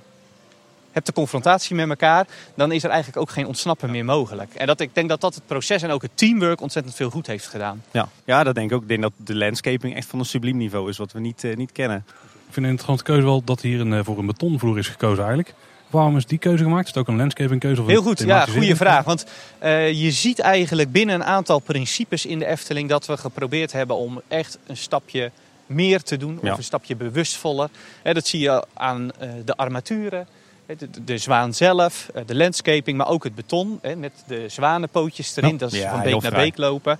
hebt de confrontatie met elkaar, dan is er eigenlijk ook geen ontsnappen meer mogelijk. En dat, ik denk dat dat het proces en ook het teamwork ontzettend veel goed heeft gedaan. ja. ja, dat denk ik ook. Ik denk dat de landscaping echt van een subliem niveau is wat we niet, eh, niet kennen. Ik vind een interessante keuze wel dat hier een, eh, voor een betonvloer is gekozen eigenlijk. Waarom is die keuze gemaakt? Is het ook een landscaping keuze? Of Heel goed, ja, goede vraag. Want eh, je ziet eigenlijk binnen een aantal principes in de Efteling dat we geprobeerd hebben om echt een stapje meer te doen. Ja. Of een stapje bewustvoller. Hè, dat zie je aan eh, de armaturen. hè, De, de, de zwaan zelf, de landscaping, maar ook het beton. Hè, met de zwanenpootjes erin. Ja. Dat is Ja, van beek naar beek lopen.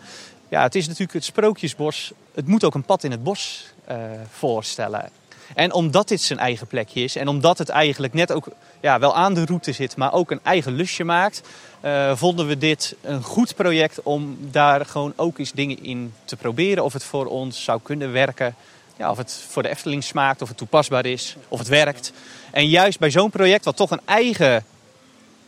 Ja, het is natuurlijk het sprookjesbos. Het moet ook een pad in het bos eh, voorstellen. En omdat dit zijn eigen plekje is en omdat het eigenlijk net ook ja, wel aan de route zit, maar ook een eigen lusje maakt, eh, vonden we dit een goed project om daar gewoon ook eens dingen in te proberen. Of het voor ons zou kunnen werken. Ja, of het voor de Efteling smaakt, of het toepasbaar is, of het werkt. En juist bij zo'n project, wat toch een eigen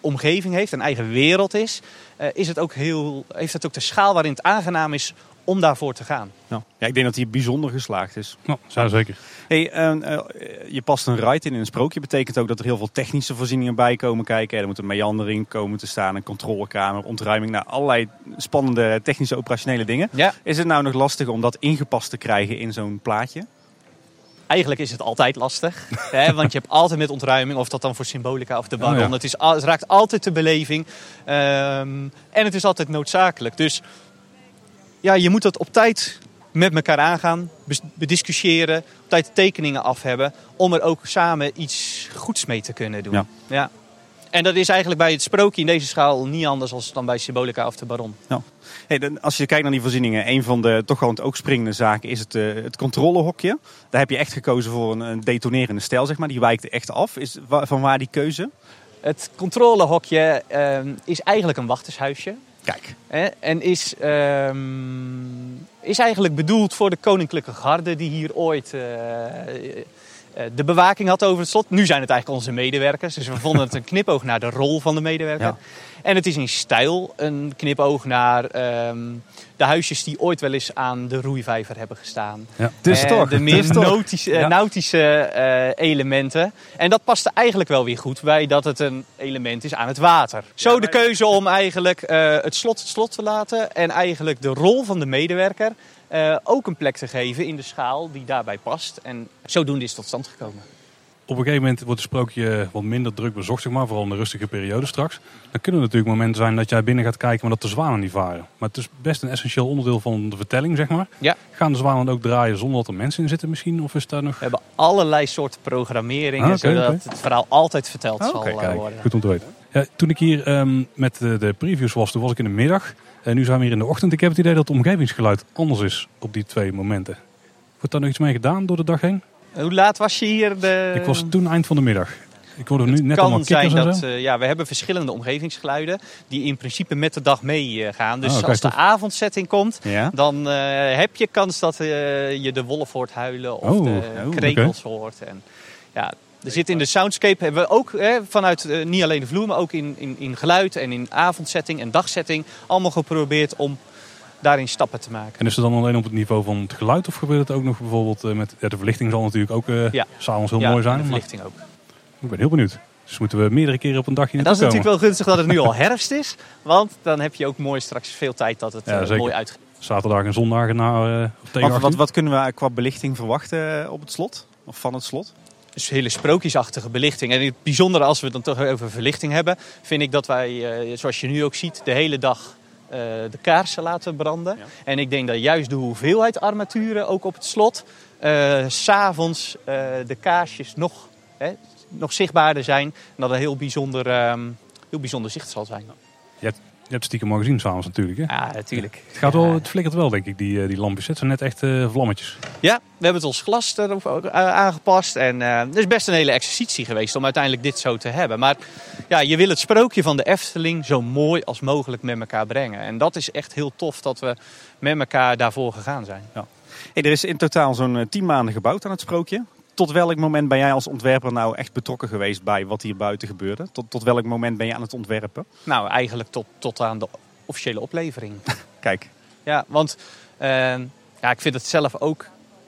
omgeving heeft, een eigen wereld is, eh, is het ook heel, heeft het ook de schaal waarin het aangenaam is om daarvoor te gaan. Ja. ja, ik denk dat hij bijzonder geslaagd is. Ja, ja, zeker. Hey, eh, eh, je past een ride in in een sprookje. Betekent ook dat er heel veel technische voorzieningen bij komen kijken. Er moet een meandering komen te staan, een controlekamer, ontruiming. Nou, allerlei spannende technische operationele dingen. Ja, Is het nou nog lastig om dat ingepast te krijgen in zo'n plaatje? Eigenlijk is het altijd lastig. hè, want je hebt altijd met ontruiming, of dat dan voor symbolica of de Oh, baron. ja. het, is, het raakt altijd de beleving. Ehm, en het is altijd noodzakelijk. Dus ja, je moet dat op tijd met elkaar aangaan, bediscussiëren, op tijd tekeningen af hebben, om er ook samen iets goeds mee te kunnen doen. Ja. En dat is eigenlijk bij het sprookje in deze schaal niet anders als dan bij Symbolica of de Baron. Hey, dan, als je kijkt naar die voorzieningen, een van de toch wel het ook springende zaken is het, eh, het controlehokje. Daar heb je echt gekozen voor een, een detonerende stijl, zeg maar. Die wijkt echt af. Is, wa- van waar die keuze? Het controlehokje ehm, is eigenlijk een wachtershuisje. Kijk. En is, ehm, is eigenlijk bedoeld voor de koninklijke garde die hier ooit eh, de bewaking had over het slot. Nu zijn het eigenlijk onze medewerkers. Dus we vonden het een knipoog naar de rol van de medewerker. Ja. En het is in stijl een knipoog naar ehm, de huisjes die ooit wel eens aan de roeivijver hebben gestaan. Ja. Dus Eh, toch. De meer dus nautische, eh, Ja. nautische eh, elementen. En dat paste eigenlijk wel weer goed bij dat het een element is aan het water. Zo de keuze om eigenlijk eh, het slot het slot te laten. En eigenlijk de rol van de medewerker eh, ook een plek te geven in de schaal die daarbij past. En zodoende is het tot stand gekomen. Op een gegeven moment wordt het sprookje wat minder druk bezocht, zeg maar, vooral in de rustige periode straks. Dan kunnen er natuurlijk momenten zijn dat jij binnen gaat kijken, maar dat de zwanen niet varen. Maar het is best een essentieel onderdeel van de vertelling, zeg maar. Ja. Gaan de zwanen ook draaien zonder dat er mensen in zitten misschien? Of is daar nog... We hebben allerlei soorten programmeringen, Ah, zodat het verhaal altijd verteld Ah, zal eh, Kijk, worden. goed om te weten. Ja, toen ik hier ehm, met de, de previews was, toen was ik in de middag. En nu zijn we hier in de ochtend. Ik heb het idee dat het omgevingsgeluid anders is op die twee momenten. Wordt daar nog iets mee gedaan door de dag heen? Hoe laat was je hier? De... ik was toen eind van de middag. Ik hoorde nu net allemaal kan zijn dat eh, ja, we hebben verschillende omgevingsgeluiden die in principe met de dag meegaan. Dus Ah, oké, als de avondsetting komt, Ja. dan eh, heb je kans dat eh, je de wolf hoort huilen of Oh, de oh, krekels hoort. En, ja, er zit in de soundscape hebben we ook eh, vanuit eh, niet alleen de vloer, maar ook in, in, in geluid en in avondsetting en dagsetting allemaal geprobeerd om daarin stappen te maken. En is het dan alleen op het niveau van het geluid of gebeurt het ook nog bijvoorbeeld eh, met... Ja, de verlichting zal natuurlijk ook eh Ja. s'avonds heel Ja, mooi zijn. de Maar verlichting ook. ik ben heel benieuwd. Dus moeten we meerdere keren op een dagje En dat is natuurlijk wel gunstig dat het nu al herfst is, want dan heb je ook mooi straks veel tijd dat het Ja, mooi uit. komen. Zaterdag en zondag na eh, tegen Wat, wat, wat kunnen we qua belichting verwachten op het slot? Of van het slot? Dus hele sprookjesachtige belichting. En het bijzondere als we het dan toch over verlichting hebben, vind ik dat wij, eh, zoals je nu ook ziet, de hele dag eh, de kaarsen laten branden. Ja. En ik denk dat juist de hoeveelheid armaturen ook op het slot, eh, s s'avonds de kaarsjes nog, hè, nog zichtbaarder zijn. En dat een heel bijzonder, ehm, heel bijzonder zicht zal zijn. Je hebt stiekem al gezien s'avonds natuurlijk. Hè? Ja, natuurlijk. Het, gaat wel, Ja. het flikkert wel denk ik, die, eh, die lampjes. Het zijn net echt eh, vlammetjes. Ja, we hebben het ons glas erop ook, eh, aangepast. En eh, het is best een hele exercitie geweest om uiteindelijk dit zo te hebben. Maar ja, je wil het sprookje van de Efteling zo mooi als mogelijk met elkaar brengen. En dat is echt heel tof dat we met elkaar daarvoor gegaan zijn. Hey, er is in totaal zo'n eh, tien maanden gebouwd aan het sprookje. Tot welk moment ben jij als ontwerper nou echt betrokken geweest bij wat hier buiten gebeurde? Tot, tot welk moment ben je aan het ontwerpen? Nou, eigenlijk tot, tot aan de officiële oplevering. Kijk, Ja, want eh, ja, ik vind het zelf ook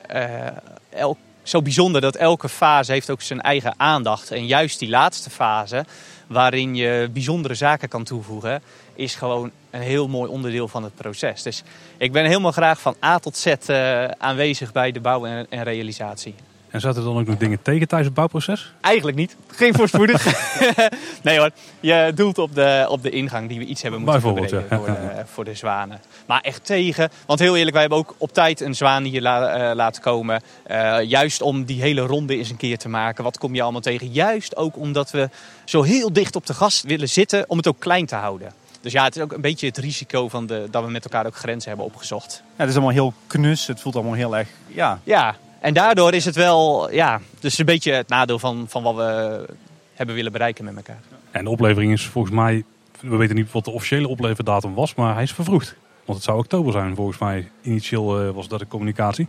eh, elk, zo bijzonder dat elke fase heeft ook zijn eigen aandacht. En juist die laatste fase, waarin je bijzondere zaken kan toevoegen, is gewoon een heel mooi onderdeel van het proces. Dus ik ben helemaal graag van A tot Z eh, aanwezig bij de bouw en, en realisatie. En zaten er dan ook nog dingen tegen tijdens het bouwproces? Eigenlijk niet. Geen voorspoedig. nee hoor, je doelt op de, op de ingang die we iets hebben moeten verbreden ja. voor, de, voor de zwanen. Maar echt tegen. Want heel eerlijk, wij hebben ook op tijd een zwaan hier la, eh, laten komen. Eh, juist om die hele ronde eens een keer te maken. Wat kom je allemaal tegen? Juist ook omdat we zo heel dicht op de gast willen zitten om het ook klein te houden. Dus ja, het is ook een beetje het risico van de, dat we met elkaar ook grenzen hebben opgezocht. ja, het is allemaal heel knus. Het voelt allemaal heel erg, ja, Ja, en daardoor is het wel, ja, dus een beetje het nadeel van, van wat we hebben willen bereiken met elkaar. En de oplevering is volgens mij... We weten niet wat de officiële opleverdatum was, maar hij is vervroegd. Want het zou oktober zijn volgens mij. Initieel eh, was dat de communicatie.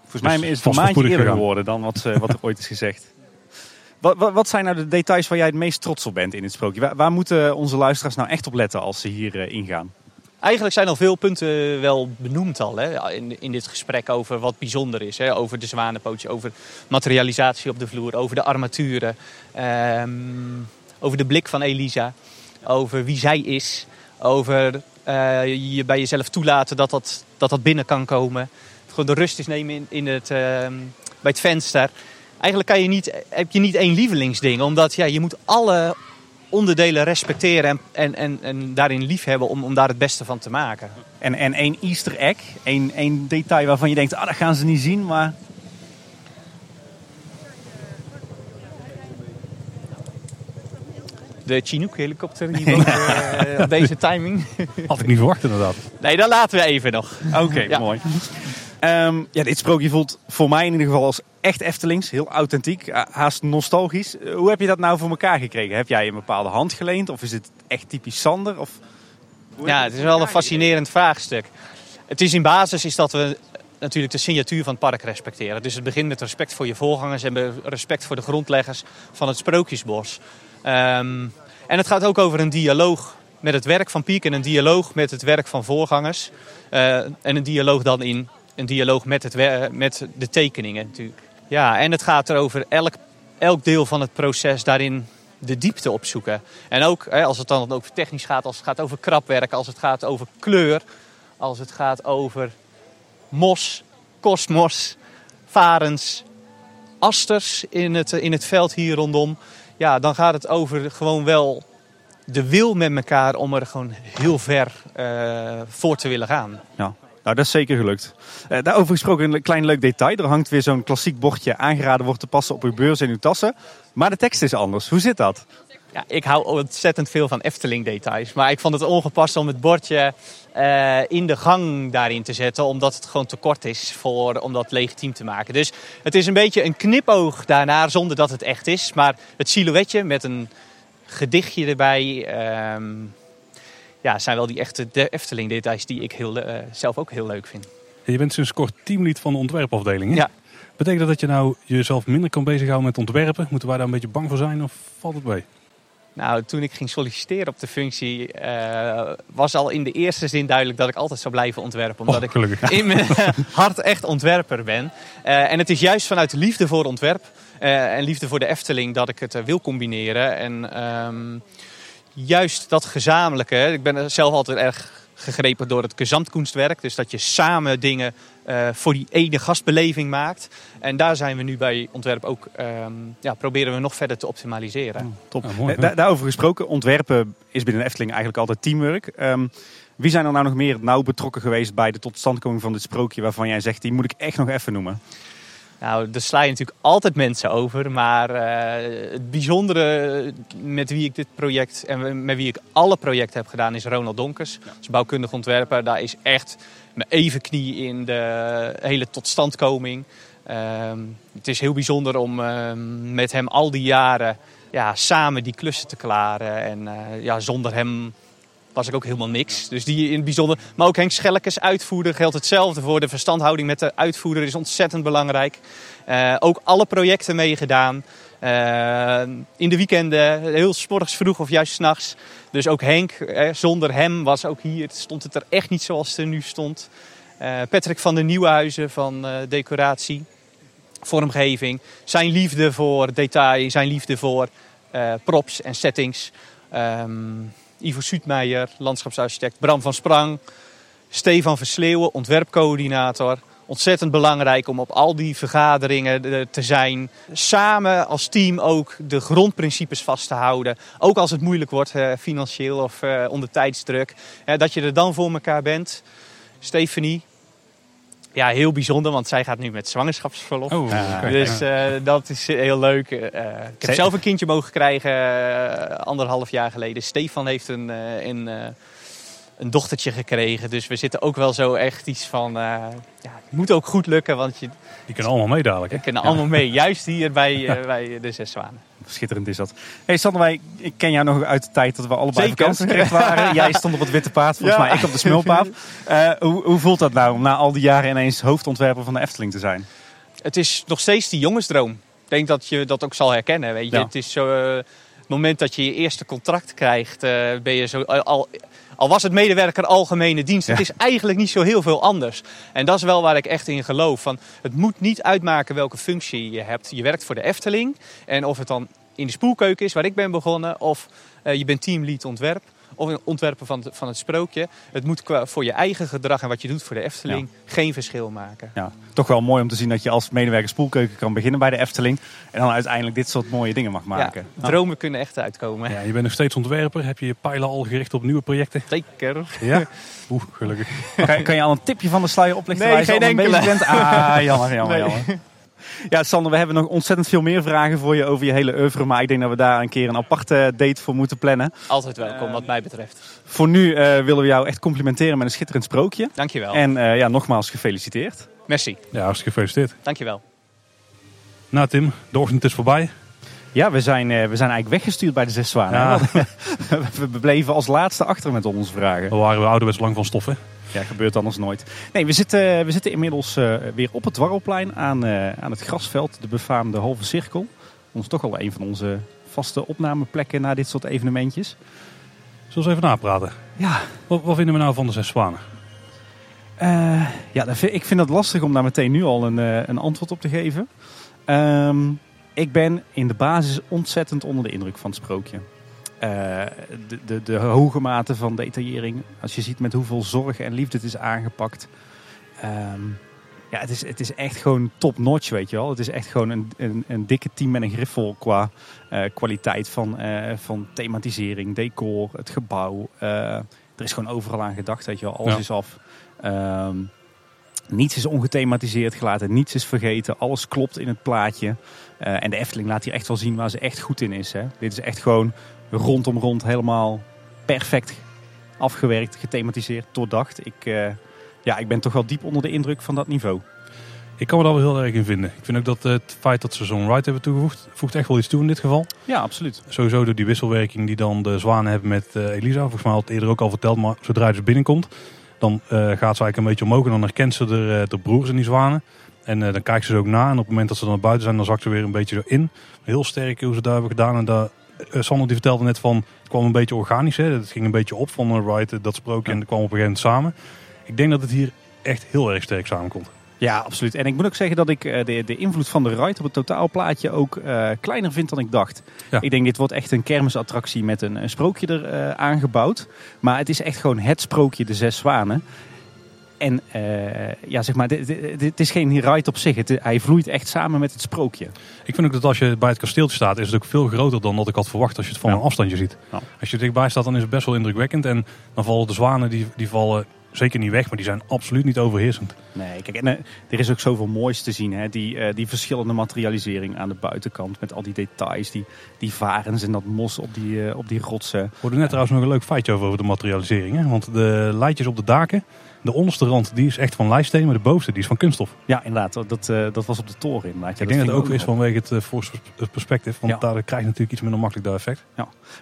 Volgens mij Dus is het een maandje voorspoedig eerder gegaan. geworden dan wat, eh, wat er ooit is gezegd. Wat, wat, wat zijn nou de details waar jij het meest trots op bent in het sprookje? Waar, waar moeten onze luisteraars nou echt op letten als ze hier eh, ingaan? Eigenlijk zijn al veel punten wel benoemd al hè, in, in dit gesprek over wat bijzonder is. Hè, over de zwanenpootje, over materialisatie op de vloer, over de armaturen. ehm, over de blik van Elisa, over wie zij is. Over eh, je bij jezelf toelaten dat dat, dat dat binnen kan komen. Gewoon de rust is nemen in, in het, ehm, bij het venster. Eigenlijk kan je niet, heb je niet één lievelingsding. Omdat ja, je moet alle onderdelen respecteren en, en, en, en daarin liefhebben om, om daar het beste van te maken. En, en één easter egg, één, één detail waarvan je denkt, ah, dat gaan ze niet zien, maar... De Chinook-helikopter hier ook, eh, op deze timing. Had ik niet verwacht inderdaad. Nee, dat laten we even nog. Oké, Ja. mooi. Ehm, ja, dit sprookje voelt voor mij in ieder geval als echt Eftelings. Heel authentiek, eh, haast nostalgisch. Eh, Hoe heb je dat nou voor elkaar gekregen? Heb jij een bepaalde hand geleend? Of is het echt typisch Sander? Of... Ja, het is wel een fascinerend vraagstuk. Het is in basis is dat we natuurlijk de signatuur van het park respecteren. Dus het begint met respect voor je voorgangers en respect voor de grondleggers van het Sprookjesbos. Ehm, en het gaat ook over een dialoog met het werk van Piek en een dialoog met het werk van voorgangers. Eh, en een dialoog dan in een dialoog met, het, met de tekeningen natuurlijk. Ja, en het gaat erover elk, elk deel van het proces daarin de diepte opzoeken. En ook hè, als het dan over technisch gaat, als het gaat over krapwerk, als het gaat over kleur, als het gaat over mos, kosmos, varens, asters in het, in het veld hier rondom. Ja, dan gaat het over gewoon wel de wil met elkaar om er gewoon heel ver eh, voor te willen gaan. Ja, nou dat is zeker gelukt. Eh, daarover gesproken een klein leuk detail. Er hangt weer zo'n klassiek bordje aangeraden wordt te passen op uw beurs en uw tassen. Maar de tekst is anders. Hoe zit dat? Ja, ik hou ontzettend veel van Efteling details. Maar ik vond het ongepast om het bordje eh, in de gang daarin te zetten. Omdat het gewoon te kort is voor, om dat legitiem te maken. Dus het is een beetje een knipoog daarnaar zonder dat het echt is. Maar het silhouetje met een gedichtje erbij. ehm, ja, zijn wel die echte de Efteling details die ik heel, eh, zelf ook heel leuk vind. Je bent sinds kort teamlid van de ontwerpafdeling. hè? Ja. Betekent dat dat je nou jezelf minder kan bezighouden met ontwerpen? Moeten wij daar een beetje bang voor zijn of valt het mee? Nou, toen ik ging solliciteren op de functie, eh, was al in de eerste zin duidelijk dat ik altijd zou blijven ontwerpen. Omdat Oh, ik in mijn hart echt ontwerper ben. Eh, en het is juist vanuit liefde voor ontwerp en liefde voor de Efteling dat ik het wil combineren. En ehm, juist dat gezamenlijke, ik ben zelf altijd erg gegrepen door het gezamtkunstwerk. Dus dat je samen dingen eh, voor die ene gastbeleving maakt. En daar zijn we nu bij ontwerp ook, ehm, ja, proberen we nog verder te optimaliseren. Top. Ja, mooi, Eh, da- daarover gesproken, ontwerpen is binnen de Efteling eigenlijk altijd teamwork. Ehm, wie zijn er nou nog meer nauw betrokken geweest bij de totstandkoming van dit sprookje waarvan jij zegt, die moet ik echt nog even noemen? Nou, daar sla je natuurlijk altijd mensen over. Maar eh, het bijzondere met wie ik dit project en met wie ik alle projecten heb gedaan is Ronald Donkers. Als bouwkundig ontwerper. Daar is echt mijn even knie in de hele totstandkoming. Ehm, het is heel bijzonder om ehm, met hem al die jaren ja, samen die klussen te klaren. En eh, ja, zonder hem was ik ook helemaal niks. Dus die in het bijzonder. Maar ook Henk Schellekes, uitvoerder, geldt hetzelfde voor. De verstandhouding met de uitvoerder is ontzettend belangrijk. Eh, ook alle projecten meegedaan. Eh, in de weekenden, heel morgens vroeg of juist s'nachts. Dus ook Henk, eh, zonder hem was ook hier, stond het er echt niet zoals het er nu stond. Patrick van der Nieuwenhuizen van decoratie, vormgeving. Zijn liefde voor detail, zijn liefde voor props en settings. Ehm, Ivo Suutmeijer, landschapsarchitect. Bram van Sprang. Stefan Versleeuwen, ontwerpcoördinator. Ontzettend belangrijk om op al die vergaderingen te zijn. Samen als team ook de grondprincipes vast te houden. Ook als het moeilijk wordt, eh, financieel of eh, onder tijdsdruk. Dat je er dan voor elkaar bent. Stephanie. Ja, heel bijzonder, want zij gaat nu met zwangerschapsverlof. Oh, Ja, oké. Dus eh, dat is heel leuk. Eh, ik heb Zij- zelf een kindje mogen krijgen eh, anderhalf jaar geleden. Stefan heeft een, eh, een, eh, een dochtertje gekregen. Dus we zitten ook wel zo echt iets van... eh, ja, het moet ook goed lukken, want je Die kunnen allemaal mee dadelijk. Hè? we kunnen allemaal mee. Juist hier bij, bij de Zes Zwanen. Schitterend is dat. Hey Sander, wij, ik ken jou nog uit de tijd dat we allebei Zeker. vakantierecht waren. Jij stond op het witte paard, volgens Ja. mij ik op de smulpaard. Eh, hoe, hoe voelt dat nou om na al die jaren ineens hoofdontwerper van de Efteling te zijn? Het is nog steeds die jongensdroom. Ik denk dat je dat ook zal herkennen. Weet je? Ja. Het is zo, eh, het moment dat je je eerste contract krijgt, eh, ben je zo. Al, al was het medewerker algemene dienst, het is eigenlijk niet zo heel veel anders. En dat is wel waar ik echt in geloof. Van, het moet niet uitmaken welke functie je hebt. Je werkt voor de Efteling. En of het dan in de spoelkeuken is, waar ik ben begonnen, of eh, je bent teamlead ontwerp. ontwerpen van, het- van het sprookje. Het moet qua, voor je eigen gedrag en wat je doet voor de Efteling geen verschil maken. Ja, toch wel mooi om te zien dat je als medewerker spoelkeuken kan beginnen bij de Efteling. En dan uiteindelijk dit soort mooie dingen mag maken. Ja, dromen kunnen echt uitkomen. Ja, je bent nog steeds ontwerper. Heb je je pijlen al gericht op nieuwe projecten? Zeker. Ja? Oeh, gelukkig. Kan, kan je al een tipje van de sluier oplichten Nee, geen enkele. Ah, jammer, jammer, Nee. jammer. Ja, Sander, we hebben nog ontzettend veel meer vragen voor je over je hele oeuvre. Maar ik denk dat we daar een keer een aparte date voor moeten plannen. Altijd welkom wat mij betreft. Voor nu eh, willen we jou echt complimenteren met een schitterend sprookje. Dankjewel. En eh, ja, nogmaals gefeliciteerd. Merci. Ja, hartstikke gefeliciteerd. Dankjewel. Nou Tim, de ochtend is voorbij. Ja, we zijn, eh, we zijn eigenlijk weggestuurd bij de Zes Zwanen. Ja. we bleven als laatste achter met onze vragen. We waren we ouderwets lang van stoffen. Ja, gebeurt anders nooit. Nee, we zitten, we zitten inmiddels eh, weer op het Dwarrelplein aan, eh, aan het grasveld, de befaamde halve cirkel. Ons toch al een van onze vaste opnameplekken na dit soort evenementjes. Zullen we eens even napraten? Ja, Wat, wat vinden we nou van de zes zwanen? eh, ja vind- ik vind het lastig om daar meteen nu al een, een antwoord op te geven. Ehm, ik ben in de basis ontzettend onder de indruk van het sprookje. Eh, de, de, de hoge mate van detaillering. Als je ziet met hoeveel zorg en liefde het is aangepakt. Ehm, ja, het is, het is echt gewoon top notch, weet je wel. Het is echt gewoon een, een, een dikke team met een griffel qua eh, kwaliteit van, eh, van thematisering, decor, het gebouw. Er is gewoon overal aan gedacht, weet je wel. Alles Ja. is af. Ehm, niets is ongethematiseerd gelaten, niets is vergeten. Alles klopt in het plaatje. En de Efteling laat hier echt wel zien waar ze echt goed in is. Hè. Dit is echt gewoon rondom rond helemaal perfect afgewerkt, gethematiseerd, doordacht. Ik, eh, ja, ik ben toch wel diep onder de indruk van dat niveau. Ik kan me daar wel heel erg in vinden. Ik vind ook dat het feit dat ze zo'n ride hebben toegevoegd, voegt echt wel iets toe in dit geval. Ja, absoluut. Sowieso door die wisselwerking die dan de zwanen hebben met eh, Elisa. Volgens mij had het eerder ook al verteld, maar zodra dus binnenkomt, dan eh, gaat ze eigenlijk een beetje omhoog en dan herkent ze de, de broers in die zwanen. En eh, dan kijkt ze er ook na en op het moment dat ze dan naar buiten zijn, dan zakt ze weer een beetje zo in. Heel sterk hoe ze daar hebben gedaan. En daar, eh, Sander die vertelde net van, het kwam een beetje organisch. Hè? Het ging een beetje op van een ride, eh, dat sprookje en het kwam op een gegeven moment samen. Ik denk dat het hier echt heel erg sterk samenkomt. Ja, absoluut. En ik moet ook zeggen dat ik eh, de, de invloed van de ride op het totaalplaatje ook eh, kleiner vind dan ik dacht. Ja. Ik denk dit wordt echt een kermisattractie met een, een sprookje er eh, aangebouwd. Maar het is echt gewoon het sprookje, de zes zwanen. En eh, ja, zeg maar, dit is geen ride op zich. Het, hij vloeit echt samen met het sprookje. Ik vind ook dat als je bij het kasteeltje staat, is het ook veel groter dan dat ik had verwacht als je het van Ja. een afstandje ziet. Ja. Als je er dichtbij staat, dan is het best wel indrukwekkend. En dan vallen de zwanen, die, die vallen zeker niet weg, maar die zijn absoluut niet overheersend. Nee, kijk, en, eh, er is ook zoveel moois te zien. Hè? Die, eh, die verschillende materialisering aan de buitenkant. Met al die details. Die, die varens en dat mos op die, op die rotsen. We hoorden net trouwens nog een leuk feitje over, over de materialisering. Hè? Want de leidjes op de daken, de onderste rand die is echt van lijststeen, maar de bovenste die is van kunststof. Ja, inderdaad. Dat, eh, dat was op de toren inderdaad. Ja, ik denk dat het ook is vanwege het uh, force perspective. Want Ja. daar krijg je natuurlijk iets minder makkelijk dat effect.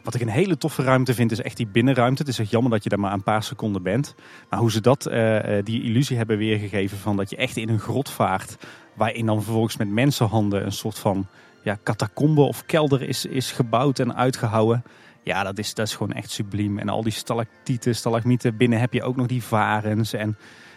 Wat ik een hele toffe ruimte vind, is echt die binnenruimte. Het is echt jammer dat je daar maar een paar seconden bent. Maar hoe ze dat, eh, eh, die illusie hebben weergegeven van dat je echt in een grot vaart. Waarin dan vervolgens met mensenhanden een soort van ja, catacombe of kelder is, is gebouwd en uitgehouwen. Ja, dat is, dat is gewoon echt subliem. En al die stalactieten, stalagmieten. Binnen heb je ook nog die varens. En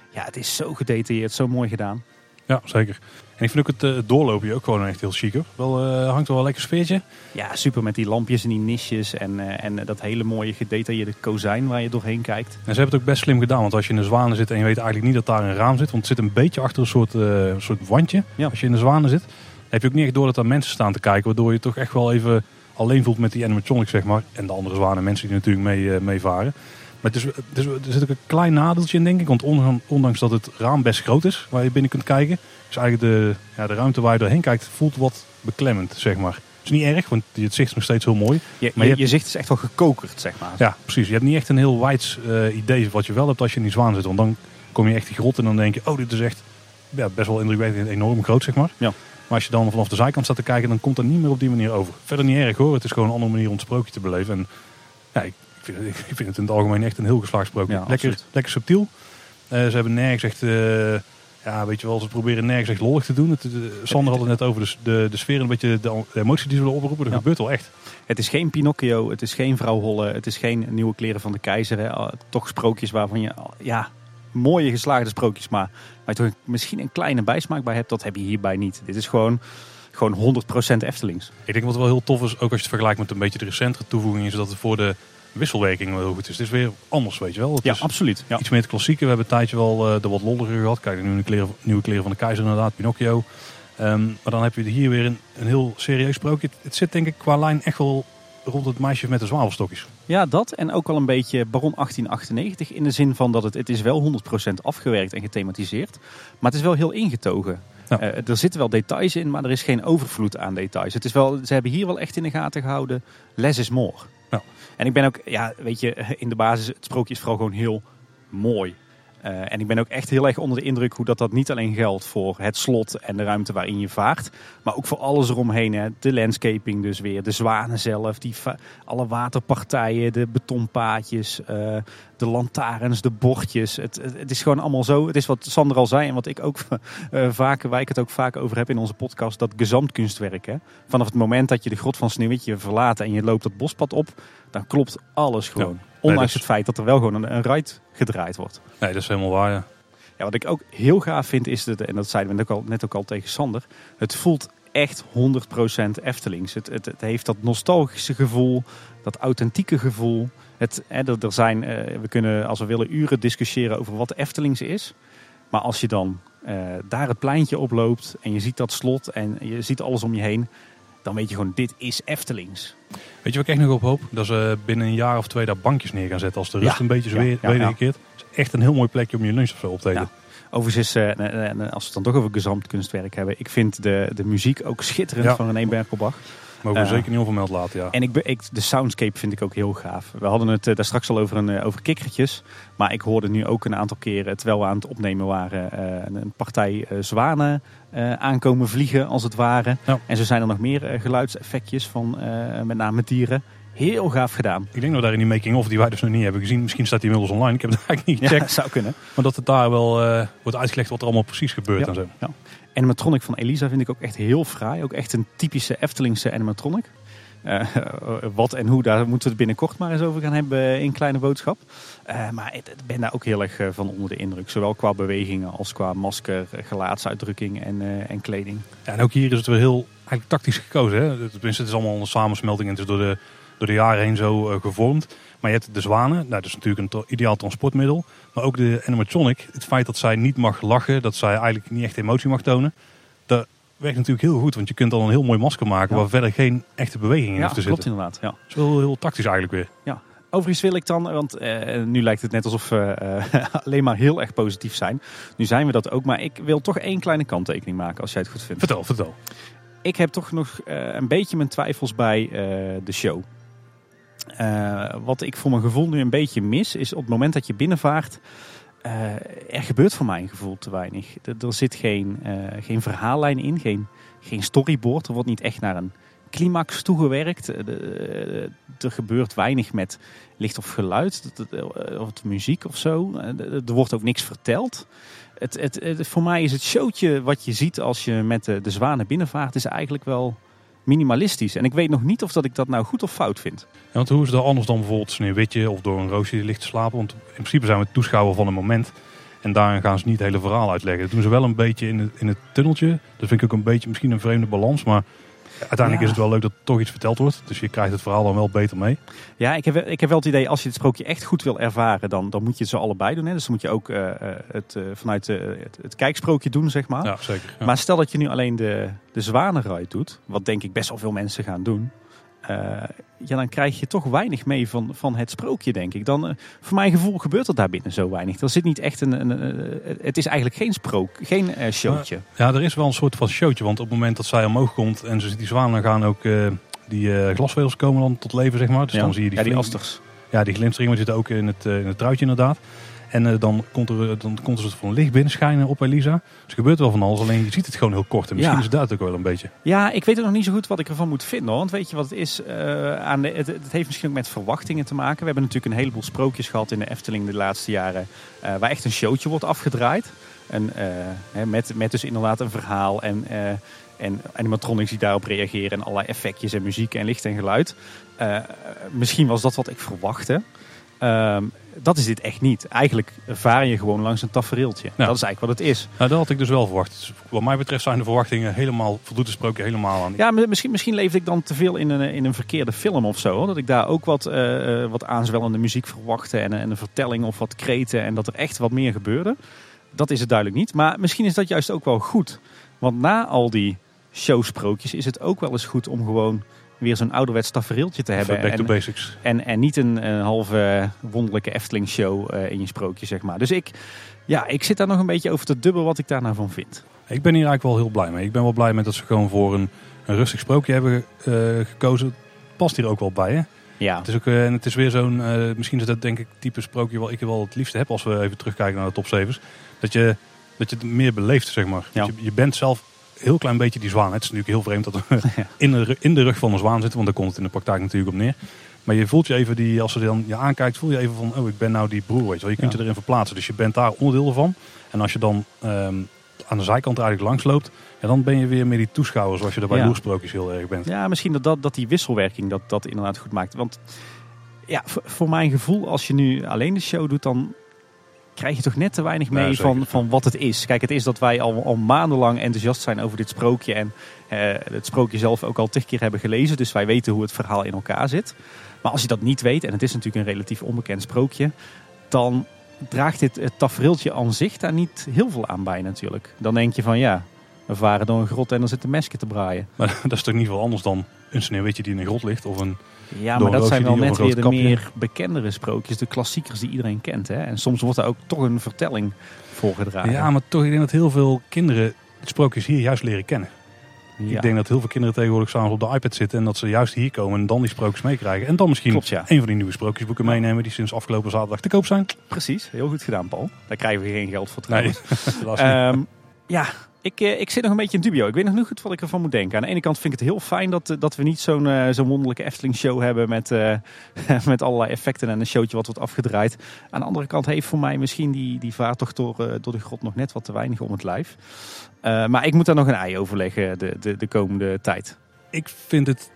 ja, het is zo gedetailleerd, zo mooi gedaan. Ja, zeker. En ik vind ook het, eh, het doorlopen ook gewoon echt heel chic. Hoor. Wel, eh, hangt er wel een lekker sfeertje. Ja, super met die lampjes en die nisjes. En, eh, en dat hele mooie gedetailleerde kozijn waar je doorheen kijkt. En ze hebben het ook best slim gedaan. Want als je in de zwanen zit en je weet eigenlijk niet dat daar een raam zit. Want het zit een beetje achter een soort, een soort wandje. Ja. Als je in de zwanen zit. Dan heb je ook niet echt door dat er mensen staan te kijken. Waardoor je toch echt wel even alleen voelt met die animatronics, zeg maar. En de andere zwanen, mensen die natuurlijk mee, eh, meevaren. Maar het is, het is, er zit ook een klein nadeltje in, denk ik. Want ondanks- dat het raam best groot is, waar je binnen kunt kijken. Is eigenlijk de, ja, de ruimte waar je doorheen kijkt, voelt wat beklemmend, zeg maar. Het is niet erg, want het zicht is nog steeds heel mooi. Je, Maar je, je je zicht is echt wel gekokerd, zeg maar. Ja, precies. Je hebt niet echt een heel wijds eh, idee wat je wel hebt als je in die zwaan zit. Want dan kom je echt die grot en dan denk je, oh, dit is echt ja, best wel indrukwekkend en enorm groot, zeg maar. Ja. Maar als je dan vanaf de zijkant staat te kijken, dan komt dat niet meer op die manier over. Verder niet erg hoor. Het is gewoon een andere manier om het sprookje te beleven. En ja, ik, vind, het, ik vind het in het algemeen echt een heel geslaagd sprookje. Ja, lekker, lekker subtiel. Eh, ze hebben nergens echt, eh, ja, weet je wel, ze proberen nergens echt lollig te doen. Het, eh, Sander had het net over de, de, de sfeer en een beetje de, de emotie die ze willen oproepen. Dat Ja. gebeurt wel echt. Het is geen Pinocchio, het is geen Vrouw Holle, het is geen nieuwe kleren van de keizer. Hè. Toch sprookjes waarvan je, ja, mooie geslaagde sprookjes, maar waar je toch misschien een kleine bijsmaak bij hebt, dat heb je hierbij niet. Dit is gewoon, gewoon 100% Eftelings. Ik denk wat wel heel tof is, ook als je het vergelijkt met een beetje de recentere toevoegingen, is dat het voor de wisselwerking wel heel goed is. Het is weer anders, weet je wel. Het Ja, is absoluut. Ja. iets meer het klassieke. We hebben een tijdje wel eh, de wat lolligere gehad. Kijk, de nieuwe kleren, nieuwe kleren van de keizer inderdaad, Pinocchio. Ehm, maar dan heb je hier weer een, een heel serieus sprookje. Het, het zit denk ik qua lijn echt wel rond het meisje met de zwavelstokjes. Ja, dat. En ook wel een beetje Baron 1898 in de zin van dat het, het is wel 100% afgewerkt en gethematiseerd. Maar het is wel heel ingetogen. Ja. Eh, er zitten wel details in, maar er is geen overvloed aan details. Het is wel, ze hebben hier wel echt in de gaten gehouden, less is more. Ja. En ik ben ook, ja, weet je, in de basis, het sprookje is vooral gewoon heel mooi. Eh, en ik ben ook echt heel erg onder de indruk hoe dat, dat niet alleen geldt voor het slot en de ruimte waarin je vaart. Maar ook voor alles eromheen. Hè. De landscaping dus weer, de zwanen zelf, die va- alle waterpartijen, de betonpaadjes, eh, de lantaarns, de bordjes. Het, het, het is gewoon allemaal zo. Het is wat Sander al zei en wat ik ook eh, vaak, waar ik het ook vaak over heb in onze podcast, dat gezamtkunstwerk. Hè. Vanaf het moment dat je de grot van Sneeuwwitje verlaat en je loopt dat bospad op, dan klopt alles gewoon. Ondanks is- het feit dat er wel gewoon een, een ride gedraaid wordt. Nee, dat is helemaal waar, ja. Ja, wat ik ook heel gaaf vind is, dat, en dat zeiden we net ook al, net ook al tegen Sander, het voelt echt 100% Eftelings. Het, het, het heeft dat nostalgische gevoel, dat authentieke gevoel. Het, hè, er, er zijn, eh, we kunnen als we willen uren discussiëren over wat Eftelings is. Maar als je dan eh, daar het pleintje oploopt en je ziet dat slot en je ziet alles om je heen, dan weet je gewoon, dit is Eftelings. Weet je wat ik echt nog op hoop? Dat ze binnen een jaar of twee daar bankjes neer gaan zetten als de rust Ja, een beetje is weer ja. Het is echt een heel mooi plekje om je lunch of zo op te eten. Overigens is, eh, als we het dan toch over gezamtkunstwerk hebben, ik vind de, de muziek ook schitterend van René Berkelbach. Mogen we Eh, zeker niet onvermeld laten, ja. En ik, ik, de soundscape vind ik ook heel gaaf. We hadden het eh, daar straks al over, een, eh, over kikkertjes. Maar ik hoorde nu ook een aantal keren, terwijl we aan het opnemen waren, een, partij zwanen aankomen vliegen als het ware. Ja. En zo zijn er nog meer geluidseffectjes van met name dieren. Heel gaaf gedaan. Ik denk dat daar in die making-of die wij dus nog niet hebben gezien, misschien staat die inmiddels online, ik heb het eigenlijk niet gecheckt, zou kunnen. maar dat het daar wel wordt uitgelegd wat er allemaal precies gebeurt Ja. en zo. De animatronic van Elisa vind ik ook echt heel fraai. Ook echt een typische Eftelingse animatronic. Eh, wat en hoe, daar moeten we het binnenkort maar eens over gaan hebben in Kleine Boodschap. Eh, maar ik ben daar ook heel erg eh, van onder de indruk. Zowel qua bewegingen als qua masker, eh, gelaatsuitdrukking en, eh, en kleding. Ja, en ook hier is het weer heel eigenlijk tactisch gekozen. Hè? Tenminste, het is allemaal een samensmelting en het is door de, door de jaren heen zo eh, gevormd. Maar je hebt de zwanen, nou, dat is natuurlijk een ideaal transportmiddel. Maar ook de animatronic, het feit dat zij niet mag lachen, dat zij eigenlijk niet echt emotie mag tonen. Dat werkt natuurlijk heel goed, want je kunt dan een heel mooi masker maken Ja. waar verder geen echte beweging in Ja, hoeft te klopt zitten. inderdaad. Ja. Dat is wel heel tactisch eigenlijk weer. Overigens wil ik dan, want eh, nu lijkt het net alsof we eh, alleen maar heel erg positief zijn. Nu zijn we dat ook, maar ik wil toch één kleine kanttekening maken als jij het goed vindt. Vertel, vertel. ik heb toch nog eh, een beetje mijn twijfels bij de show. Eh, wat ik voor mijn gevoel nu een beetje mis, is op het moment dat je binnenvaart. eh, er gebeurt voor mijn gevoel te weinig. Er, zit geen, eh, geen verhaallijn in, geen, geen storyboard. Er wordt niet echt naar een climax toegewerkt. Er gebeurt weinig met licht of geluid, of muziek of zo. Er wordt ook niks verteld. Het, het- voor mij is het showtje wat je ziet als je met de, de zwanen binnenvaart, is eigenlijk wel minimalistisch. En ik weet nog niet of dat ik dat nou goed of fout vind. Ja, want hoe is dat anders dan bijvoorbeeld Sneeuwwitje of door een roosje die ligt te slapen? Want in principe zijn we toeschouwer van een moment. En daarin gaan ze niet het hele verhaal uitleggen. Dat doen ze wel een beetje in het, in het tunneltje. Dat vind ik ook een beetje misschien een vreemde balans. Maar uiteindelijk Ja. is het wel leuk dat er toch iets verteld wordt. Dus je krijgt het verhaal dan wel beter mee. Ja, ik heb, ik heb wel het idee, als je het sprookje echt goed wil ervaren, dan, dan moet je het zo allebei doen. Hè? Dus dan moet je ook eh, eh, het, eh, vanuit het, het kijksprookje doen, zeg maar. Ja, zeker. Ja. Maar stel dat je nu alleen de, de zwanenride doet, wat denk ik best wel veel mensen gaan doen. Eh, ja, dan krijg je toch weinig mee van, van het sprookje, denk ik. Dan, eh, voor mijn gevoel gebeurt er daar binnen zo weinig. Er zit niet echt een. een, een- eh, het is eigenlijk geen sprook, geen showtje. ja, er is wel een soort van showtje. Want op het moment dat zij omhoog komt en ze ziet die zwanen gaan ook... die eh, glasvezels komen dan tot leven, zeg maar. Dus Ja. dan zie je die, ja, die asters. Ja, die glimsteringen zitten ook in het, in het truitje inderdaad. En eh, dan, komt er, dan komt er van licht binnenschijnen op Elisa. Dus er gebeurt wel van alles, alleen je ziet het gewoon heel kort. En misschien Ja. is het dat ook wel een beetje. Ja, ik weet ook nog niet zo goed wat ik ervan moet vinden. Hoor. Want weet je wat het is? Eh, aan de, het, het heeft misschien ook met verwachtingen te maken. We hebben natuurlijk een heleboel sprookjes gehad in de Efteling de laatste jaren. eh, waar echt een showtje wordt afgedraaid. En, eh, met, met dus inderdaad een verhaal en, eh, en animatronics die daarop reageren. En allerlei effectjes en muziek en licht en geluid. Eh, misschien was dat wat ik verwachtte. Ehm, dat is dit echt niet. Eigenlijk vaar je gewoon langs een tafereeltje. Ja. Dat is eigenlijk wat het is. Nou, dat had ik dus wel verwacht. Dus wat mij betreft zijn de verwachtingen helemaal, voldoet de sprookje helemaal aan. Ja, misschien, misschien leefde ik dan te veel in een, in een verkeerde film of zo. Hoor. Dat ik daar ook wat, eh, eh, wat aanzwellende muziek verwachtte en, en een vertelling of wat kreten. En dat er echt wat meer gebeurde. Dat is het duidelijk niet. Maar misschien is dat juist ook wel goed. Want na al die showsprookjes is het ook wel eens goed om gewoon weer zo'n ouderwets tafereeltje te hebben. Back to En, basics. en, en niet een, een halve wonderlijke Efteling show eh, in je sprookje, zeg maar. Dus ik, ja, ik zit daar nog een beetje over te dubbel wat ik daar nou van vind. Ik ben hier eigenlijk wel heel blij mee. Ik ben wel blij met dat ze gewoon voor een, een rustig sprookje hebben eh, gekozen. Past hier ook wel bij, hè? Ja, Het is, ook, eh, en het is weer zo'n, misschien is dat denk ik type sprookje wat ik wel het liefste heb als we even terugkijken naar de top 7's. Dat je, dat je het meer beleeft, zeg maar. Ja. Je, je bent zelf heel klein beetje die zwaan. Het is natuurlijk heel vreemd dat we in, de, in de rug van een zwaan zitten, want daar komt het in de praktijk natuurlijk op neer. Maar je voelt je even, die, als ze dan je aankijkt, voel je even van, oh ik ben nou die broer, weet je wel. Je kunt je erin verplaatsen, dus je bent daar onderdeel van. En als je dan ehm, aan de zijkant eigenlijk langs loopt, ja, dan ben je weer meer die toeschouwer zoals je er bij Ja. loersprookjes heel erg bent. Ja, misschien dat, dat, dat die wisselwerking dat, dat inderdaad goed maakt. Want ja, voor mijn gevoel, als je nu alleen de show doet, dan krijg je toch net te weinig mee van, van wat het is. Kijk, het is dat wij al, al maandenlang enthousiast zijn over dit sprookje. En eh, het sprookje zelf ook al tig keer hebben gelezen. Dus wij weten hoe het verhaal in elkaar zit. Maar als je dat niet weet, en het is natuurlijk een relatief onbekend sprookje, dan draagt dit het tafereeltje aan zich daar niet heel veel aan bij natuurlijk. Dan denk je van ja, we varen door een grot en dan zit de mesje te braaien. Maar dat is toch niet veel anders dan een sneeuwwitje die in een grot ligt of een Ja, maar dat een zijn wel net een weer de kapje. meer bekendere sprookjes. De klassiekers die iedereen kent. Hè? En soms wordt daar ook toch een vertelling voorgedragen. Ja, maar toch, ik denk dat heel veel kinderen sprookjes hier juist leren kennen. Ja. Ik denk dat heel veel kinderen tegenwoordig samen op de iPad zitten en dat ze juist hier komen en dan die sprookjes meekrijgen. En dan misschien Klopt, ja. een van die nieuwe sprookjesboeken meenemen die sinds afgelopen zaterdag te koop zijn. Precies, heel goed gedaan Paul. Daar krijgen we geen geld voor Nee, trouwens. niet. Ehm, ja, ik, eh, ik zit nog een beetje in dubio. Ik weet nog niet goed wat ik ervan moet denken. Aan de ene kant vind ik het heel fijn dat, eh, dat we niet zo'n eh, zo'n wonderlijke Efteling show hebben met, eh, met allerlei effecten en een showtje wat wordt afgedraaid. Aan de andere kant heeft voor mij misschien die, die vaartocht door, door de grot nog net wat te weinig om het lijf. Maar ik moet daar nog een ei over leggen de, de, de komende tijd. Ik vind het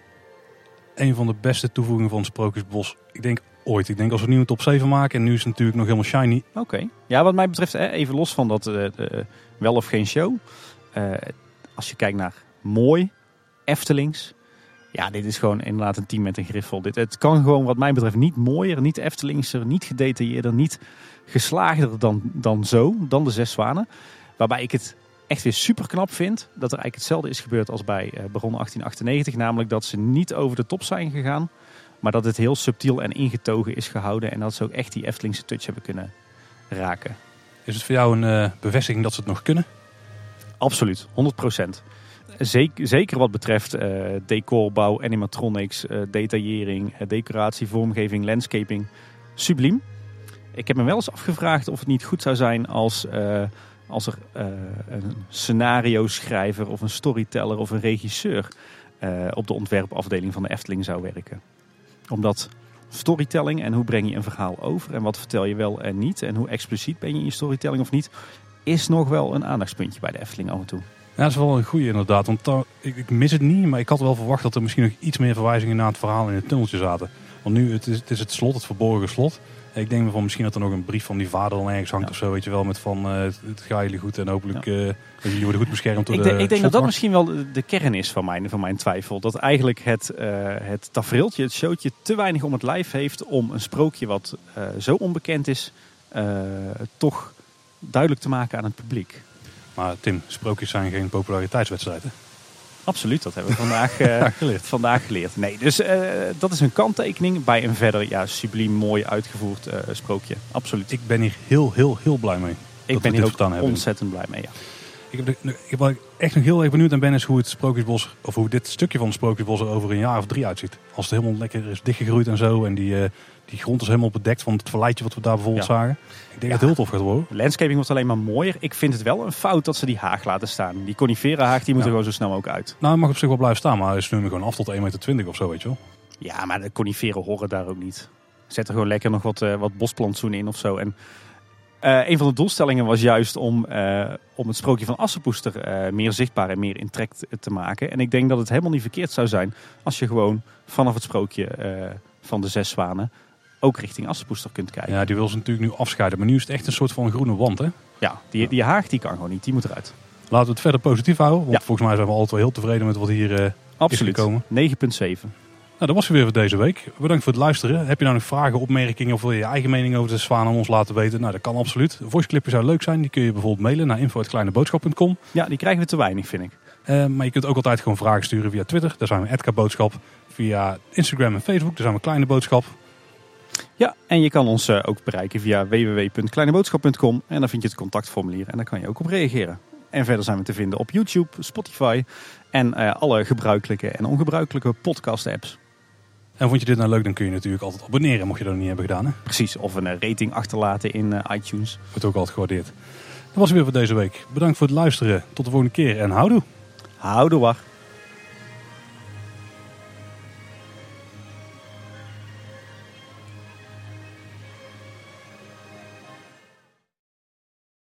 een van de beste toevoegingen van het Sprookjesbos. Ik denk ooit. Ik denk als we nu een top 7 maken en nu is het natuurlijk nog helemaal shiny. Oké. Ja, wat mij betreft, even los van dat wel of geen show. Eh, als je kijkt naar mooi, Eftelings. Ja, dit is gewoon inderdaad een team met een griffel. Dit, het kan gewoon wat mij betreft niet mooier, niet Eftelingser, niet gedetailleerder, niet geslaagder dan, dan zo, dan de Zes Zwanen. Waarbij ik het echt weer super knap vind dat er eigenlijk hetzelfde is gebeurd als bij eh Baron 1898. Namelijk dat ze niet over de top zijn gegaan, maar dat het heel subtiel en ingetogen is gehouden. En dat ze ook echt die Eftelingse touch hebben kunnen raken. Is het voor jou een eh, bevestiging dat ze het nog kunnen? Absoluut, 100%. Zeker, zeker wat betreft eh, decorbouw, animatronics, eh, detaillering, decoratie, vormgeving, landscaping. Subliem. Ik heb me wel eens afgevraagd of het niet goed zou zijn als, als er een scenario schrijver of een storyteller of een regisseur op de ontwerpafdeling van de Efteling zou werken. Omdat storytelling en hoe breng je een verhaal over en wat vertel je wel en niet en hoe expliciet ben je in je storytelling of niet, is nog wel een aandachtspuntje bij de Efteling af en toe. Ja, dat is wel een goede inderdaad. Want ik, ik mis het niet, maar ik had wel verwacht dat er misschien nog iets meer verwijzingen naar het verhaal in het tunneltje zaten. Want nu, het is het, is het slot, het verborgen slot. Ik denk van misschien dat er nog een brief van die vader dan ergens hangt Ja. of zo, weet je wel. Met van, eh, het, het gaat jullie goed en hopelijk eh, jullie worden goed beschermd door Ik, de ik denk dat dat misschien wel de- kern is van mijn, van mijn twijfel. Dat eigenlijk het, eh het tafereeltje, het showtje, te weinig om het lijf heeft om een sprookje wat zo onbekend is, toch duidelijk te maken aan het publiek. Maar Tim, sprookjes zijn geen populariteitswedstrijd. Absoluut, dat hebben we vandaag, eh, geleerd. vandaag geleerd. Nee, dus eh, dat is een kanttekening bij een verder ja, subliem mooi uitgevoerd eh, sprookje. Absoluut. Ik, Ik ben hier heel, heel, heel blij mee. ben dit hier ook ontzettend blij mee. Ja. Ik heb, ik heb waar ik echt nog heel erg benieuwd aan ben, is hoe het Sprookjesbos, of hoe dit stukje van het Sprookjesbos er over een jaar of drie uitziet. Als het helemaal lekker is dichtgegroeid en zo. En die, eh, die grond is helemaal bedekt van het verleidje wat we daar bijvoorbeeld Ja. zagen. Ik denk Ja. dat het heel tof gaat worden. De landscaping wordt alleen maar mooier. Ik vind het wel een fout dat ze die haag laten staan. Die conifera haag die moet Ja. er gewoon zo snel ook uit. Nou, hij mag op zich wel blijven staan, maar hij is nu gewoon af tot 1,20 meter of zo, weet je wel. Ja, maar de coniferen horen daar ook niet. Zet er gewoon lekker nog wat, eh, wat bosplantsoenen in of zo. En eh, een van de doelstellingen was juist om, eh, om het sprookje van Assepoester eh, meer zichtbaar en meer in trek te- maken. En ik denk dat het helemaal niet verkeerd zou zijn als je gewoon vanaf het sprookje van de zes zwanen ook richting Assepoester kunt kijken. Ja, Ja, die wil ze natuurlijk nu afscheiden. Maar nu is het echt een soort van groene wand, hè? die, die haag die kan gewoon niet, die moet eruit. Laten we het verder positief houden. Want Ja. volgens mij zijn we altijd wel heel tevreden met wat hier eh, Absoluut. gekomen. 9,7. Nou, dat was het weer voor deze week. Bedankt voor het luisteren. Heb je nou nog vragen, opmerkingen of wil je je eigen mening over de zwaan aan ons laten weten? Nou, dat kan absoluut. Een voiceclipje zou leuk zijn. Die kun je bijvoorbeeld mailen naar info.kleineboodschap.com. Ja, die krijgen we te weinig, vind ik. Eh, maar je kunt ook altijd gewoon vragen sturen via Twitter. Daar zijn we Edka Boodschap. Via Instagram en Facebook. Daar zijn we Kleine Boodschap. Ja, en je kan ons eh, ook bereiken via www.kleineboodschap.com. En dan vind je het contactformulier en daar kan je ook op reageren. En verder zijn we te vinden op YouTube, Spotify en eh, alle gebruikelijke en ongebruikelijke podcast apps. En vond je dit nou leuk, dan kun je natuurlijk altijd abonneren, mocht je dat nog niet hebben gedaan. Hè? Precies, of een eh, rating achterlaten in eh, iTunes. Wordt ook altijd gewaardeerd. Dat was het weer voor deze week. Bedankt voor het luisteren. Tot de volgende keer en houdoe. Houdoe wacht.